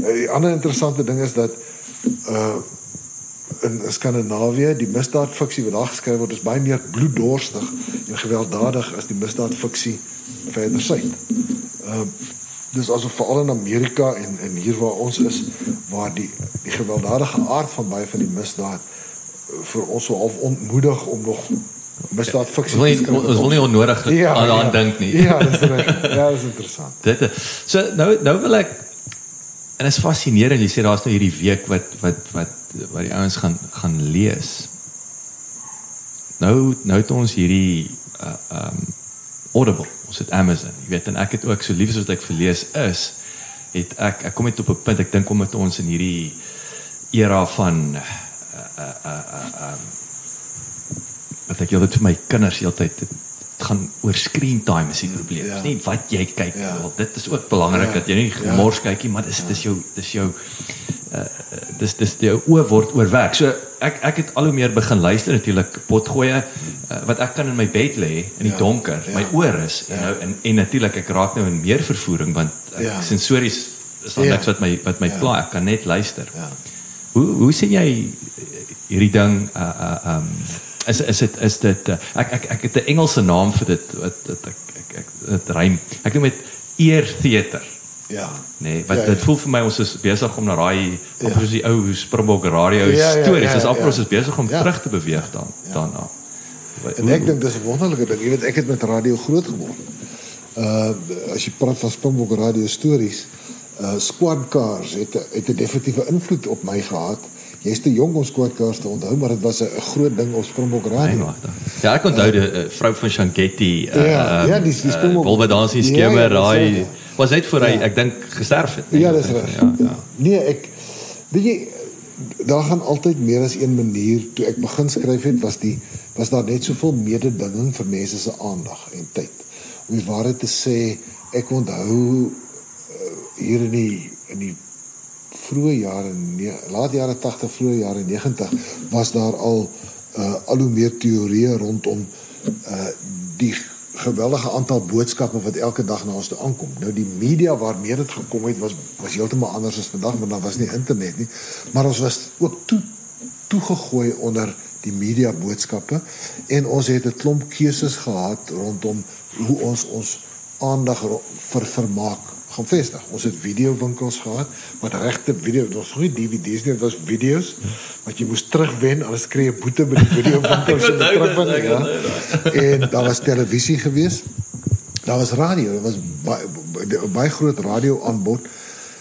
S2: Uh, die ander interessante ding is dat uh in Skandinawië die misdaadfiksie wat daar geskryf word is baie meer bloeddorstig en gewelddadig as die misdaadfiksie verder suid. Uh dis asof veral in Amerika en en hier waar ons is waar die die gewelddadige aard van baie van die misdaad vir ons so half ontmoedig om nog misdaadfiksie
S1: Ons wil nie ons wil nie onnodig
S2: Ja,
S1: aan aan
S2: ja.
S1: dink nie.
S2: Ja, dis reg. Ja, dis interessant.
S1: Dit so nou nou wil ek en dit is fascinerend jy sê daar's nou hierdie week wat wat wat wat die ouens gaan gaan lees. Nou nou het ons hierdie uh um Audible, ons het Amazon. Jy weet en ek het ook so lief as wat ek verlees is, het ek ek kom net op 'n punt ek dink omdat ons in hierdie era van uh uh uh, uh um wat ek altyd vir my kinders heeltyd dit gaan oor screen time is die probleem.
S2: Ja.
S1: Dis nie wat jy kyk nie.
S2: Ja.
S1: Wel, dit is ook belangrik
S2: Ja.
S1: dat jy nie
S2: Ja.
S1: gemors kyk nie, maar dis dis jou dis jou uh dis dis jou oë word oorwerk. So ek ek het al hoe meer begin luister natuurlik potgoeie uh, wat ek kan in my bed lê in die
S2: Ja.
S1: donker.
S2: Ja.
S1: My oor is en
S2: Ja.
S1: nou en, en natuurlik ek raak nou in meer vervoering want ek,
S2: Ja.
S1: sensories is daar
S2: Ja.
S1: niks wat my wat my
S2: Ja.
S1: pla. Ek kan net luister.
S2: Ja.
S1: Hoe hoe sien jy hierdie ding uh uh um is is dit is dit uh, ek ek ek het 'n Engelse naam vir dit wat dit ek ek ek dit rym. Ek noem dit ear theater.
S2: Ja.
S1: Nee, wat
S2: Ja,
S1: ja,
S2: ja.
S1: dit voel vir my ons is besig om na daai amper
S2: Ja.
S1: soos die ou Springbok radio
S2: Ja, ja,
S1: stories.
S2: ja,
S1: Dis amper
S2: ja.
S1: ons is besig om
S2: Ja.
S1: terug te beweeg dan daarna. Wat-
S2: En ek dink dis 'n wonderlike ding. Jy weet ek het met radio groot geword. Uh as jy praat van Springbok radio stories, uh Squad Cars het het 'n definitiewe invloed op my gehad. Jy's te jonk om Cars te onthou, maar dit was 'n groot ding op Springbok
S1: Nee,
S2: radio.
S1: dan. Ja, ek onthou die uh, vrou van Shangetti. Uh,
S2: Ja, ja, die- die Springbok-
S1: Wolwe dansie
S2: Ja,
S1: skemer
S2: ja, dis
S1: raai.
S2: ja.
S1: Was net voor hy
S2: Ja.
S1: ek dink gesterf het. nee.
S2: Ja, dis reg.
S1: Ja, ja.
S2: Nee, ek weet jy daar gaan altyd meer as een manier toe ek begin skryf het was die was daar net soveel mededinging vir mense se aandag en tyd. Om die waarheid te sê, ek onthou uh, hier in die in die vroeë jare laat jare 80 vroeë jare 90 was daar al uh, al hoe meer teorieë rondom uh, die geweldige aantal boodskappe wat elke dag na ons toe aankom. Nou die media waarmee dit gekom het was was heeltemal anders as vandag, want daar was nie internet nie. Maar ons was ook toe toegegooi onder die media boodskappe en ons het 'n klomp keuses gehad rondom hoe ons ons aandag vir vermaak gaan vestig. Ons het videowinkels gehad, maar regte video, dit was nie DVD's nie, dit was video's wat jy moes terugwen anders kry jy 'n boete by die
S1: onthou dit,
S2: terugwen. Ja. En daar was televisie gewees. Daar was radio, daar was baie baie groot radio aanbod.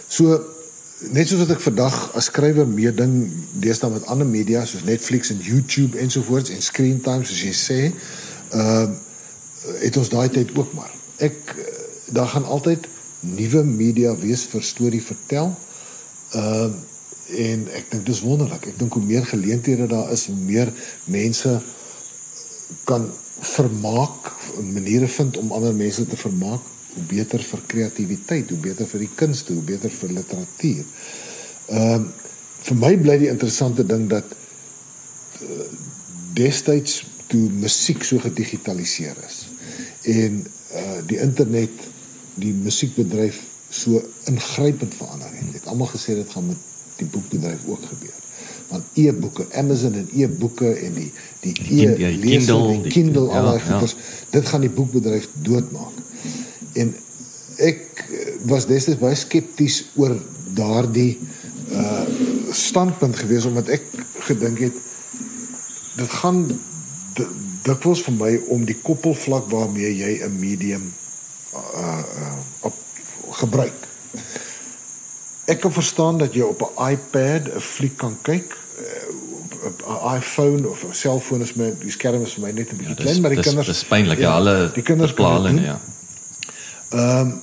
S2: So net soos wat ek vandag as skrywer meeding deesdae met ander media soos Netflix en YouTube ensovoorts en screen time soos jy sê, ehm uh, het ons daai tyd ook maar. Ek eh, daar gaan altyd nuwe media wees vir storie vertel. Ehm uh, en ek dink dis wonderlik. Ek dink hoe meer geleenthede daar is, hoe meer mense kan vermaak, maniere vind om ander mense te vermaak, hoe beter vir kreatiwiteit, hoe beter vir die kunste, hoe beter vir literatuur. Ehm uh, vir my bly die interessante ding dat uh, destyds toe musiek so gedigitaliseer is en uh die internet die musiekbedryf so ingrypend verander het. Het almal gesê dit gaan met die boekbedryf ook gebeur. Want e-boeke, Amazon en e-boeke en die die e-leser, die Kindle, al daai ja, goeders, ja. dit gaan die boekbedryf doodmaak. En ek was destyds baie skepties oor daardie uh standpunt gewees omdat ek gedink het dit gaan dikwels vir my om die koppelvlak waarmee jy 'n medium uh op gebruik. Ek kan verstaan dat jy op 'n iPad 'n fliek kan kyk uh, op 'n iPhone of 'n selfoon is my die skerm is vir my net 'n bietjie ja, klein maar die dis, kinders
S1: dis pynlik ja, ja alle
S2: die kinders
S1: plan ja.
S2: Ehm um,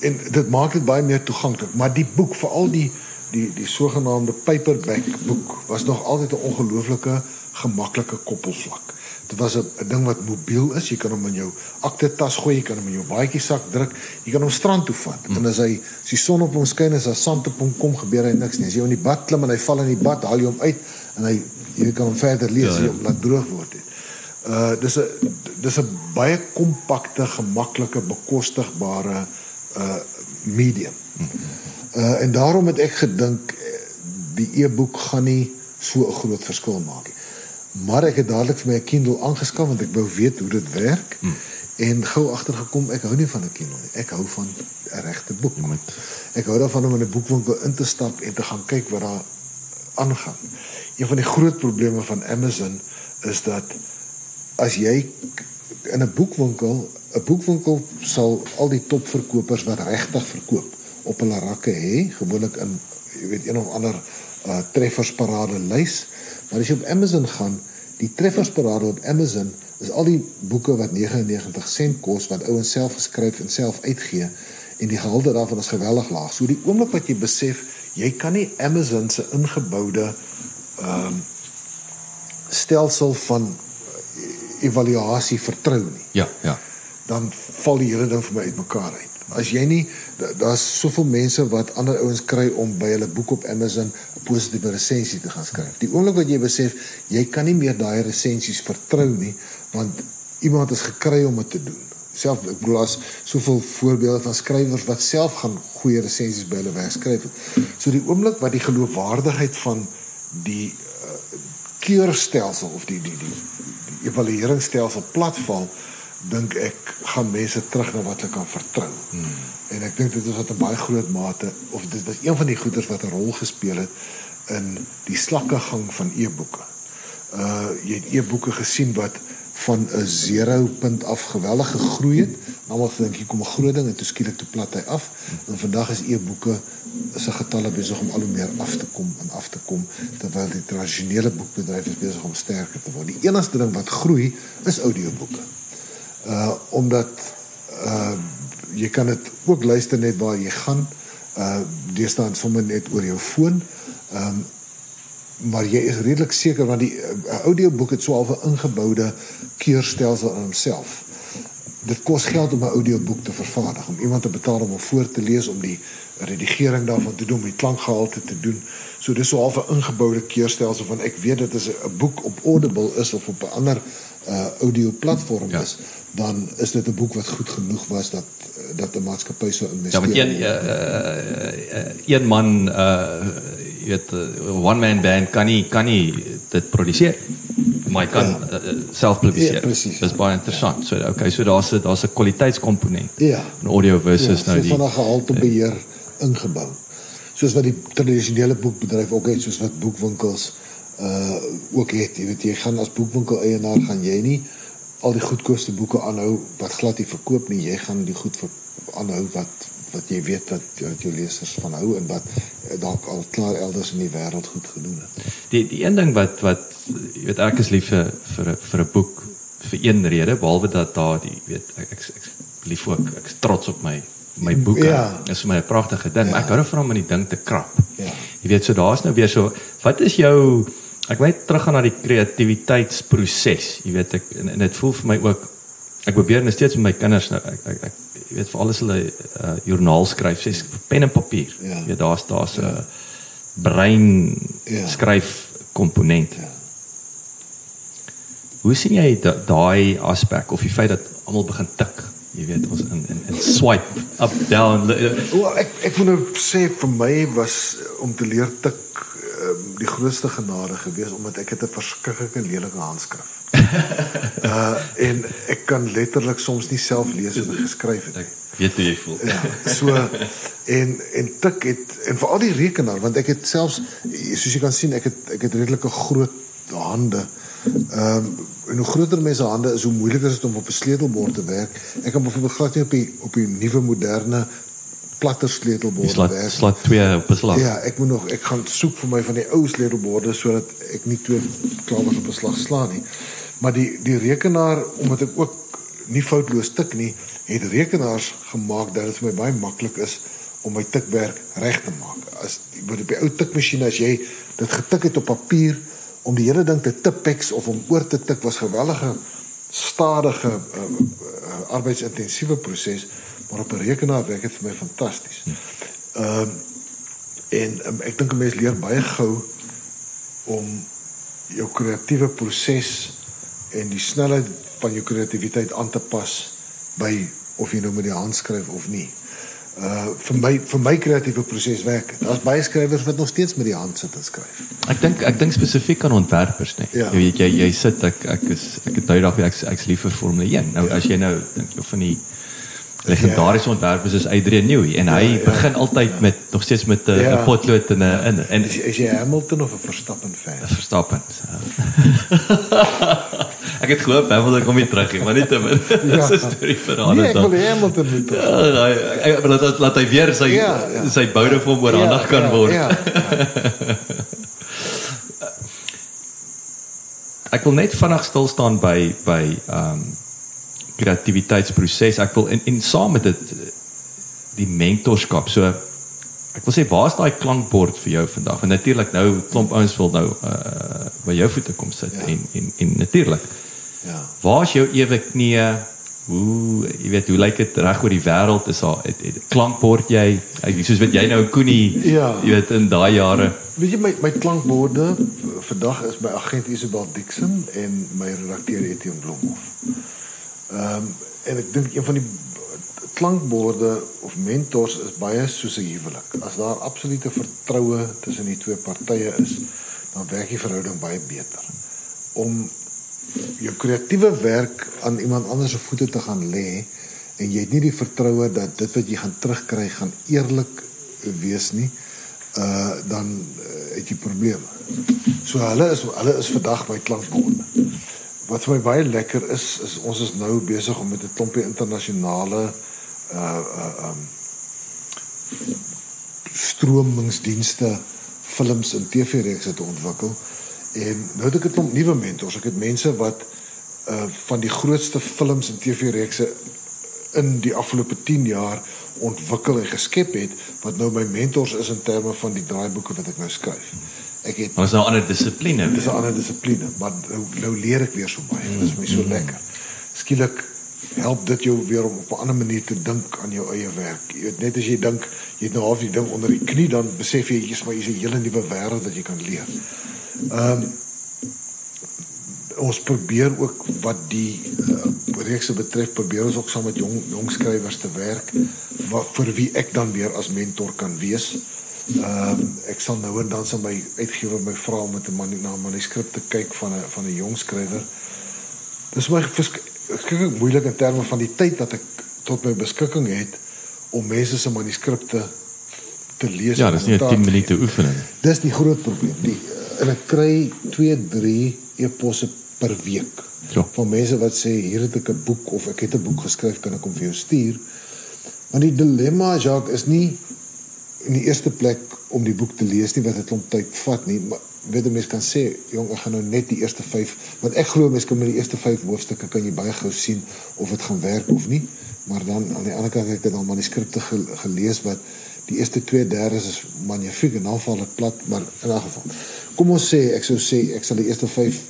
S2: en dit maak dit baie meer toeganklik maar die boek veral die die die sogenaamde paperback boek was nog altyd 'n ongelooflike gemaklike koppelvlak. Dit was 'n ding wat mobiel is. Jy kan hom in jou aktetas gooi, jy kan hom in jou baadjie sak druk. Jy kan hom strand toe vat. Hmm. En as hy as die son op hom skyn, as daar sand op hom kom, gebeur hy niks nie. As jy in die bad klim en hy val in die bad, haal jy hom uit en hy jy kan hom verder lees ja, ja. om laat droog word. Het. Uh dis 'n dis 'n baie kompakte, gemaklike, bekostigbare uh medium. Uh en daarom het ek gedink eh, die e-boek gaan nie so 'n groot verskil maak nie. Maar ek het dadelik vir my 'n Kindle aangeskaf want ek wou weet hoe dit werk. Hmm. En gou agtergekom ek hou nie van 'n Kindle nie. Ek hou van 'n regte boek. Met ek hou daarvan om in 'n boekwinkel in te stap en te gaan kyk wat daar aangaan. Een van die groot probleme van Amazon is dat as jy in 'n boekwinkel 'n boekwinkel sal al die topverkopers wat regtig verkoop op hulle rakke hê, gewoonlik in jy weet een of ander uh treffersparade lys. Maar as jy op Amazon gaan, die treffersparade op Amazon is al die boeke wat 99 sent kos wat ouens self geskryf en self uitgee en die gehalte daarvan is geweldig laag. So die oomblik wat jy besef jy kan nie Amazon se ingeboude ehm um, stelsel van evaluasie vertrou nie.
S1: Ja, ja.
S2: Dan val die hele ding vir my uitmekaar uit. As jy nie daar's soveel mense wat ander ouens kry om by hulle boek op Amazon 'n positiewe resensie te gaan skryf. Die oomblik wat jy besef jy kan nie meer daai resensies vertrou nie want iemand is gekry om dit te doen. Self ek bedoel as soveel voorbeelde van skrywers wat self gaan goeie resensies by hulle werk skryf. So die oomblik wat die geloofwaardigheid van die uh, keurstelsel of die die die, die evalueringsstelsel platval dink ek gaan mense terug na wat hulle kan vertrou. Hmm. En ek dink dit is wat 'n baie groot mate of dit was een van die goeders wat 'n rol gespeel het in die slakkegang van e-boeke. Uh jy het e-boeke gesien wat van 'n 0 punt af geweldig gegroei het. Almal dink hier kom 'n groot ding en toe skielik toe plat hy af. En vandag is e-boeke se getalle besig om al hoe meer af te kom en af te kom terwyl die tradisionele boekbedryf besig om sterker te word. Die enigste ding wat groei is audioboeke uh omdat uh jy kan dit ook luister net waar jy gaan. Uh dis dan sommer net oor jou foon. Ehm um, maar jy is redelik seker want die uh, audioboek het so 'n ingeboude keurstelsel in homself. Dit kos geld om 'n audioboek te vervaardig, om iemand te betaal om hom voor te lees om die redigering daarvan te doen, om die klankgehalte te doen. So dis so 'n ingeboude keurstelsel van ek weet dit is 'n boek op Audible is of op 'n ander uh audio platform ja. is dan is dit 'n boek wat goed genoeg was dat dat 'n maatskappy so investeer.
S1: Ja, met een uh, uh, een man uh jy weet one man band kan nie kan nie dit produseer. Maar kan ja. uh, self publiseer. Ja,
S2: presies.
S1: Dis baie interessant. So okay, so daar's daar's 'n kwaliteitskomponent.
S2: Ja.
S1: In audio versus ja,
S2: nou
S1: die
S2: van 'n gehalte beheer ingebou. Soos wat die tradisionele boekbedryf ook het, soos wat boekwinkels uh ook het. Jy weet jy gaan as boekwinkel eienaar gaan jy nie al die goedkoopste boeke aanhou wat glad nie verkoop nie. Jy gaan die goed aanhou wat wat jy weet wat, wat jou lesers van hou en wat eh, dalk al klaar elders in die wêreld goed gedoen het.
S1: Die die een ding wat wat jy weet ek is lief vir vir vir 'n boek vir een rede behalwe dat daar die weet ek ek, ek lief ook ek is trots op my my boeke. Ja. Is my 'n pragtige ding. Ja. Ek hou daarvan om in die ding te krap. Ja. Jy weet so daar's nou weer so wat is jou Ek wil teruggaan na die kreatiwiteitsproses. Jy weet ek en, en dit voel vir my ook ek probeer nog steeds met my kinders nou ek ek, ek jy weet vir alles hulle uh, joernaal skryf, sê pen en papier.
S2: Ja.
S1: Jy weet daar's daar's 'n ja. brein
S2: Ja.
S1: skryf komponent.
S2: Ja.
S1: Hoe sien jy da- daai aspek of die feit dat almal begin tik? Jy weet ons in in, in swipe up down li-
S2: Wel ek ek moet nou sê vir my was eh, om te leer tik um, die grootste genade gewees omdat ek het 'n verskriklike lelike handskrif. uh en ek kan letterlik soms nie self lees wat ek geskryf het nie.
S1: ek weet hoe jy voel.
S2: Ja, so en en tik het en veral die rekenaar want ek het selfs soos jy kan sien ek het ek het redelike groot hande. Ehm um, en hoe groter mense hande is, hoe moeiliker is dit om op 'n sleutelbord te werk. Ek kan byvoorbeeld glad nie op die op die nuwe moderne platter sleutelbord
S1: slaat
S2: werk.
S1: slaat twee op 'n slag.
S2: Ja, ek moet nog ek gaan soek vir my van die ou sleutelborde sodat ek nie twee klawers op 'n slag slaan nie. Maar die die rekenaar omdat ek ook nie foutloos tik nie, het rekenaars gemaak dat dit vir my baie maklik is om my tikwerk reg te maak. As by die ou tikmasjiene as jy dit getik het op papier om die hele ding te tipex of om oor te tik was gewellige stadige uh, uh, arbeidsintensiewe proses, maar op 'n rekenaar werk dit vir my fantasties. Ehm En um, ek dink 'n mens leer baie gou om jou kreatiewe proses en die snelheid van jou kreatiwiteit aan te pas by of jy nou met die hand skryf of nie. Uh vir my vir my kreatiewe proses werk. Daar's baie skrywers wat nog steeds met die hand sit en skryf.
S1: Ek dink ek dink spesifiek aan ontwerpers net.
S2: Ja.
S1: Jy weet jy jy sit ek ek is ek het duidelik ek ek's lief vir Formule 1. Nou as jy nou dink jy van die legendariese ontwerpers is Adrian Newey en hy
S2: Ja, ja.
S1: begin altyd met nog steeds met 'n
S2: Ja.
S1: ja. potlood en 'n en en
S2: Is, is jy Hamilton of 'n Verstappen fan?
S1: Verstappen. So. ek het gehoop Hamilton kom weer terug, maar nie te min. Dis 'n storie vir 'n
S2: Nee,
S1: ander
S2: ek wil Hamilton moet. terug.
S1: Ja, hy- hy- laat laat hy weer sy
S2: Ja, ja.
S1: sy boude vir hom oorhandig kan
S2: ja,
S1: word.
S2: Ja.
S1: Ek wil net vinnig stil staan by by ehm um, kreatiwiteitsproses. Ek wil en en saam met dit eh, die mentorskap. So ek wil sê waar's daai klankbord vir jou vandag? Want natuurlik nou klomp ouens wil nou uh by jou voete kom sit
S2: Ja.
S1: en en en natuurlik.
S2: Ja.
S1: Waar's jou ewe knie? Hoe jy weet hoe lyk dit reg oor die wêreld? Is daar het, het, klankbord jy? Ek soos wat jy nou Koenie,
S2: Ja.
S1: jy weet in daai jare.
S2: Weet jy my my klankborde vandag is my agent Isabel Dixon en my redakteur Etienne Blomhof. Ehm um, en ek dink een van die klankborde of mentors is baie soos 'n huwelik. As daar absolute vertroue tussen die twee partye is, dan werk die verhouding baie beter. Om jou kreatiewe werk aan iemand anders se voete te gaan lê en jy het nie die vertroue dat dit wat jy gaan terugkry gaan eerlik wees nie, uh dan uh, het jy probleme. So hulle is hulle is vandag my klankborde. Wat vir my baie lekker is is ons is nou besig om met 'n klompie internasionale uh uh um stromingsdienste films en TV-reekse te ontwikkel. En nou het ek 'n klomp nuwe mentors. Ek het mense wat uh van die grootste films en TV-reekse in die afgelope 10 jaar ontwikkel en geskep het wat nou my mentors is in terme van die draaiboeke wat ek nou skryf. Ek het
S1: is nou ander dissipline.
S2: Dis 'n ander dissipline, maar nou, nou leer ek weer so baie. Dit is my so lekker. Skielik help dit jou weer om op 'n ander manier te dink aan jou eie werk. Jy weet net as jy dink jy het nou half die ding onder die knie dan besef jy jy's maar hier's 'n hele nuwe wêreld wat jy kan leer. Ehm ons probeer ook wat die uh, reekse betref probeer ons ook saam met jong jong skrywers te werk wat vir wie ek dan weer as mentor kan wees. Ehm um, ek sal nou en dan sal my uitgewer my vra om met 'n manu na 'n manuskrip te kyk van 'n van 'n jong skrywer. Dis my verskriklik moeilik in terme van die tyd wat ek tot my beskikking het om mense se manuskripte te lees.
S1: Ja, dis nie 'n
S2: kommentaar
S1: 10
S2: te
S1: minute oefening.
S2: Dis die groot probleem. Die en ek kry 2, 3 e-posse per week
S1: Ja.
S2: van mense wat sê hier het ek 'n boek of ek het 'n boek geskryf, kan ek hom vir jou stuur? Want die dilemma Jacques is nie in die eerste plek om die boek te lees nie wat 'n klomp tyd vat nie, maar weet 'n mens kan sê, jong, ek gaan nou net die eerste 5, want ek glo mense kan met die eerste 5 hoofstukke kan jy baie gou sien of dit gaan werk of nie. Maar dan aan die ander kant het ek dan manuskripte ge, gelees wat Die eerste 2/3 is magnifiek en dan val dit plat, maar in 'n geval. Kom ons sê ek sou sê ek sal die eerste 5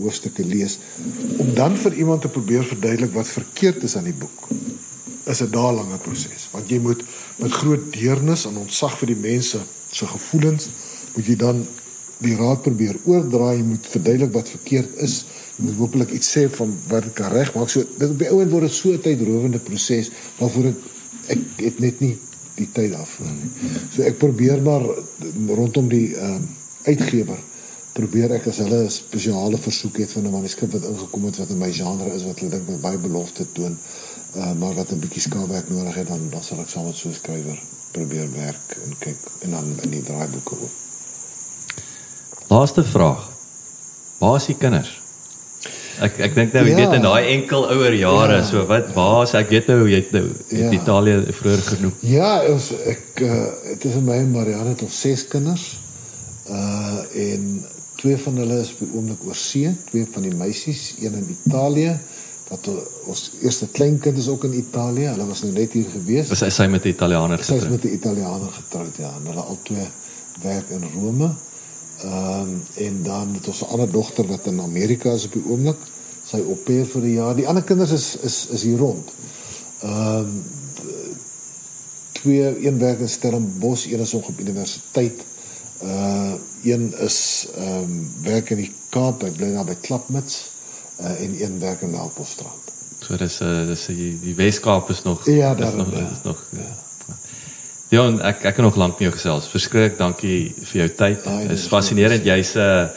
S2: hoofstukke lees om dan vir iemand te probeer verduidelik wat verkeerd is aan die boek. Is 'n dae lange proses, want jy moet met groot deernis en ontzag vir die mense se gevoelens moet jy dan die raad probeer oordra, jy moet verduidelik wat verkeerd is. Jy moet hopelik iets sê van wat kan regmaak. So dit op die ouend word dit so 'n tydrowende proses waarvoor ek ek het net nie die tyd daarvoor nie. So ek probeer maar rondom die ehm uh, uitgewer probeer ek as hulle 'n spesiale versoek het van 'n manuskrip wat ingekom het wat in my genre is wat hulle dink met baie belofte toon, uh, maar wat 'n bietjie skaafwerk nodig het dan dan sal ek saam met so 'n skrywer probeer werk en kyk en dan in die draaiboeke ook.
S1: Laaste vraag. Waar is die kinders? Ek ek dink nou jy
S2: Ja.
S1: weet in daai enkel ouer jare,
S2: Ja.
S1: so wat waar is ek weet nou jy het nou
S2: Ja.
S1: Italië vroeër genoem.
S2: Ja, ons ek uh, het is my en Marianne het ons ses kinders. Uh en twee van hulle is die oomblik oor see, twee van die meisies, een in Italië. Dat ons eerste kleinkind is ook in Italië. Hulle was nou net hier gewees.
S1: Was hy sy met 'n Italianer
S2: Sy is
S1: getroud?
S2: met 'n Italianer getroud ja, en hulle al twee werk in Rome. Ehm um, en dan het ons 'n ander dogter wat in Amerika is op die oomblik. Sy au pair vir 'n jaar. Die ander kinders is is is hier rond. Ehm um, twee een werk in Stellenbosch, een is nog op universiteit. Uh een is ehm um, werk in die Kaap, hy bly daar by Klapmuts. Uh en een werk in Melkbosstrand.
S1: So dis uh, dis die, die Weskaap is nog
S2: Ja,
S1: dis
S2: daarom,
S1: nog
S2: ja.
S1: is nog ja. Dion, ek ek kan nog lank met jou gesels. Verskriklik dankie vir jou tyd.
S2: Ja, Dit
S1: is
S2: is
S1: fascinerend. Jy's 'n uh,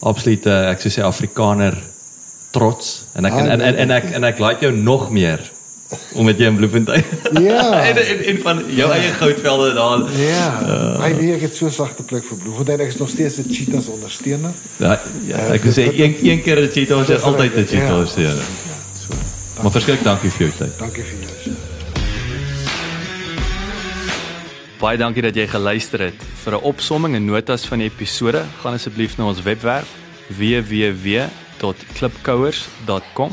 S1: absolute ek sou sê Afrikaner trots en ek
S2: Ah,
S1: en, en, en,
S2: nee,
S1: en ek en ek like jou nog meer om met jou in Bloemfontein.
S2: Ja.
S1: en, en en van jou eie goudvelde daar.
S2: Ja, uh, hy weet ek het so sagte plek vir Bloemfontein. Ek is nog steeds 'n Cheetahs ondersteuner.
S1: Ja, ja ek wil sê een een keer 'n cheetah ons is altyd 'n cheetah ons ja. So. Maar verskriklik dankie vir jou tyd.
S2: Dankie vir jou.
S4: Baie dankie dat jy geluister het. Vir 'n opsomming en notas van die episode, gaan asseblief na ons webwerf www.klipkouers.com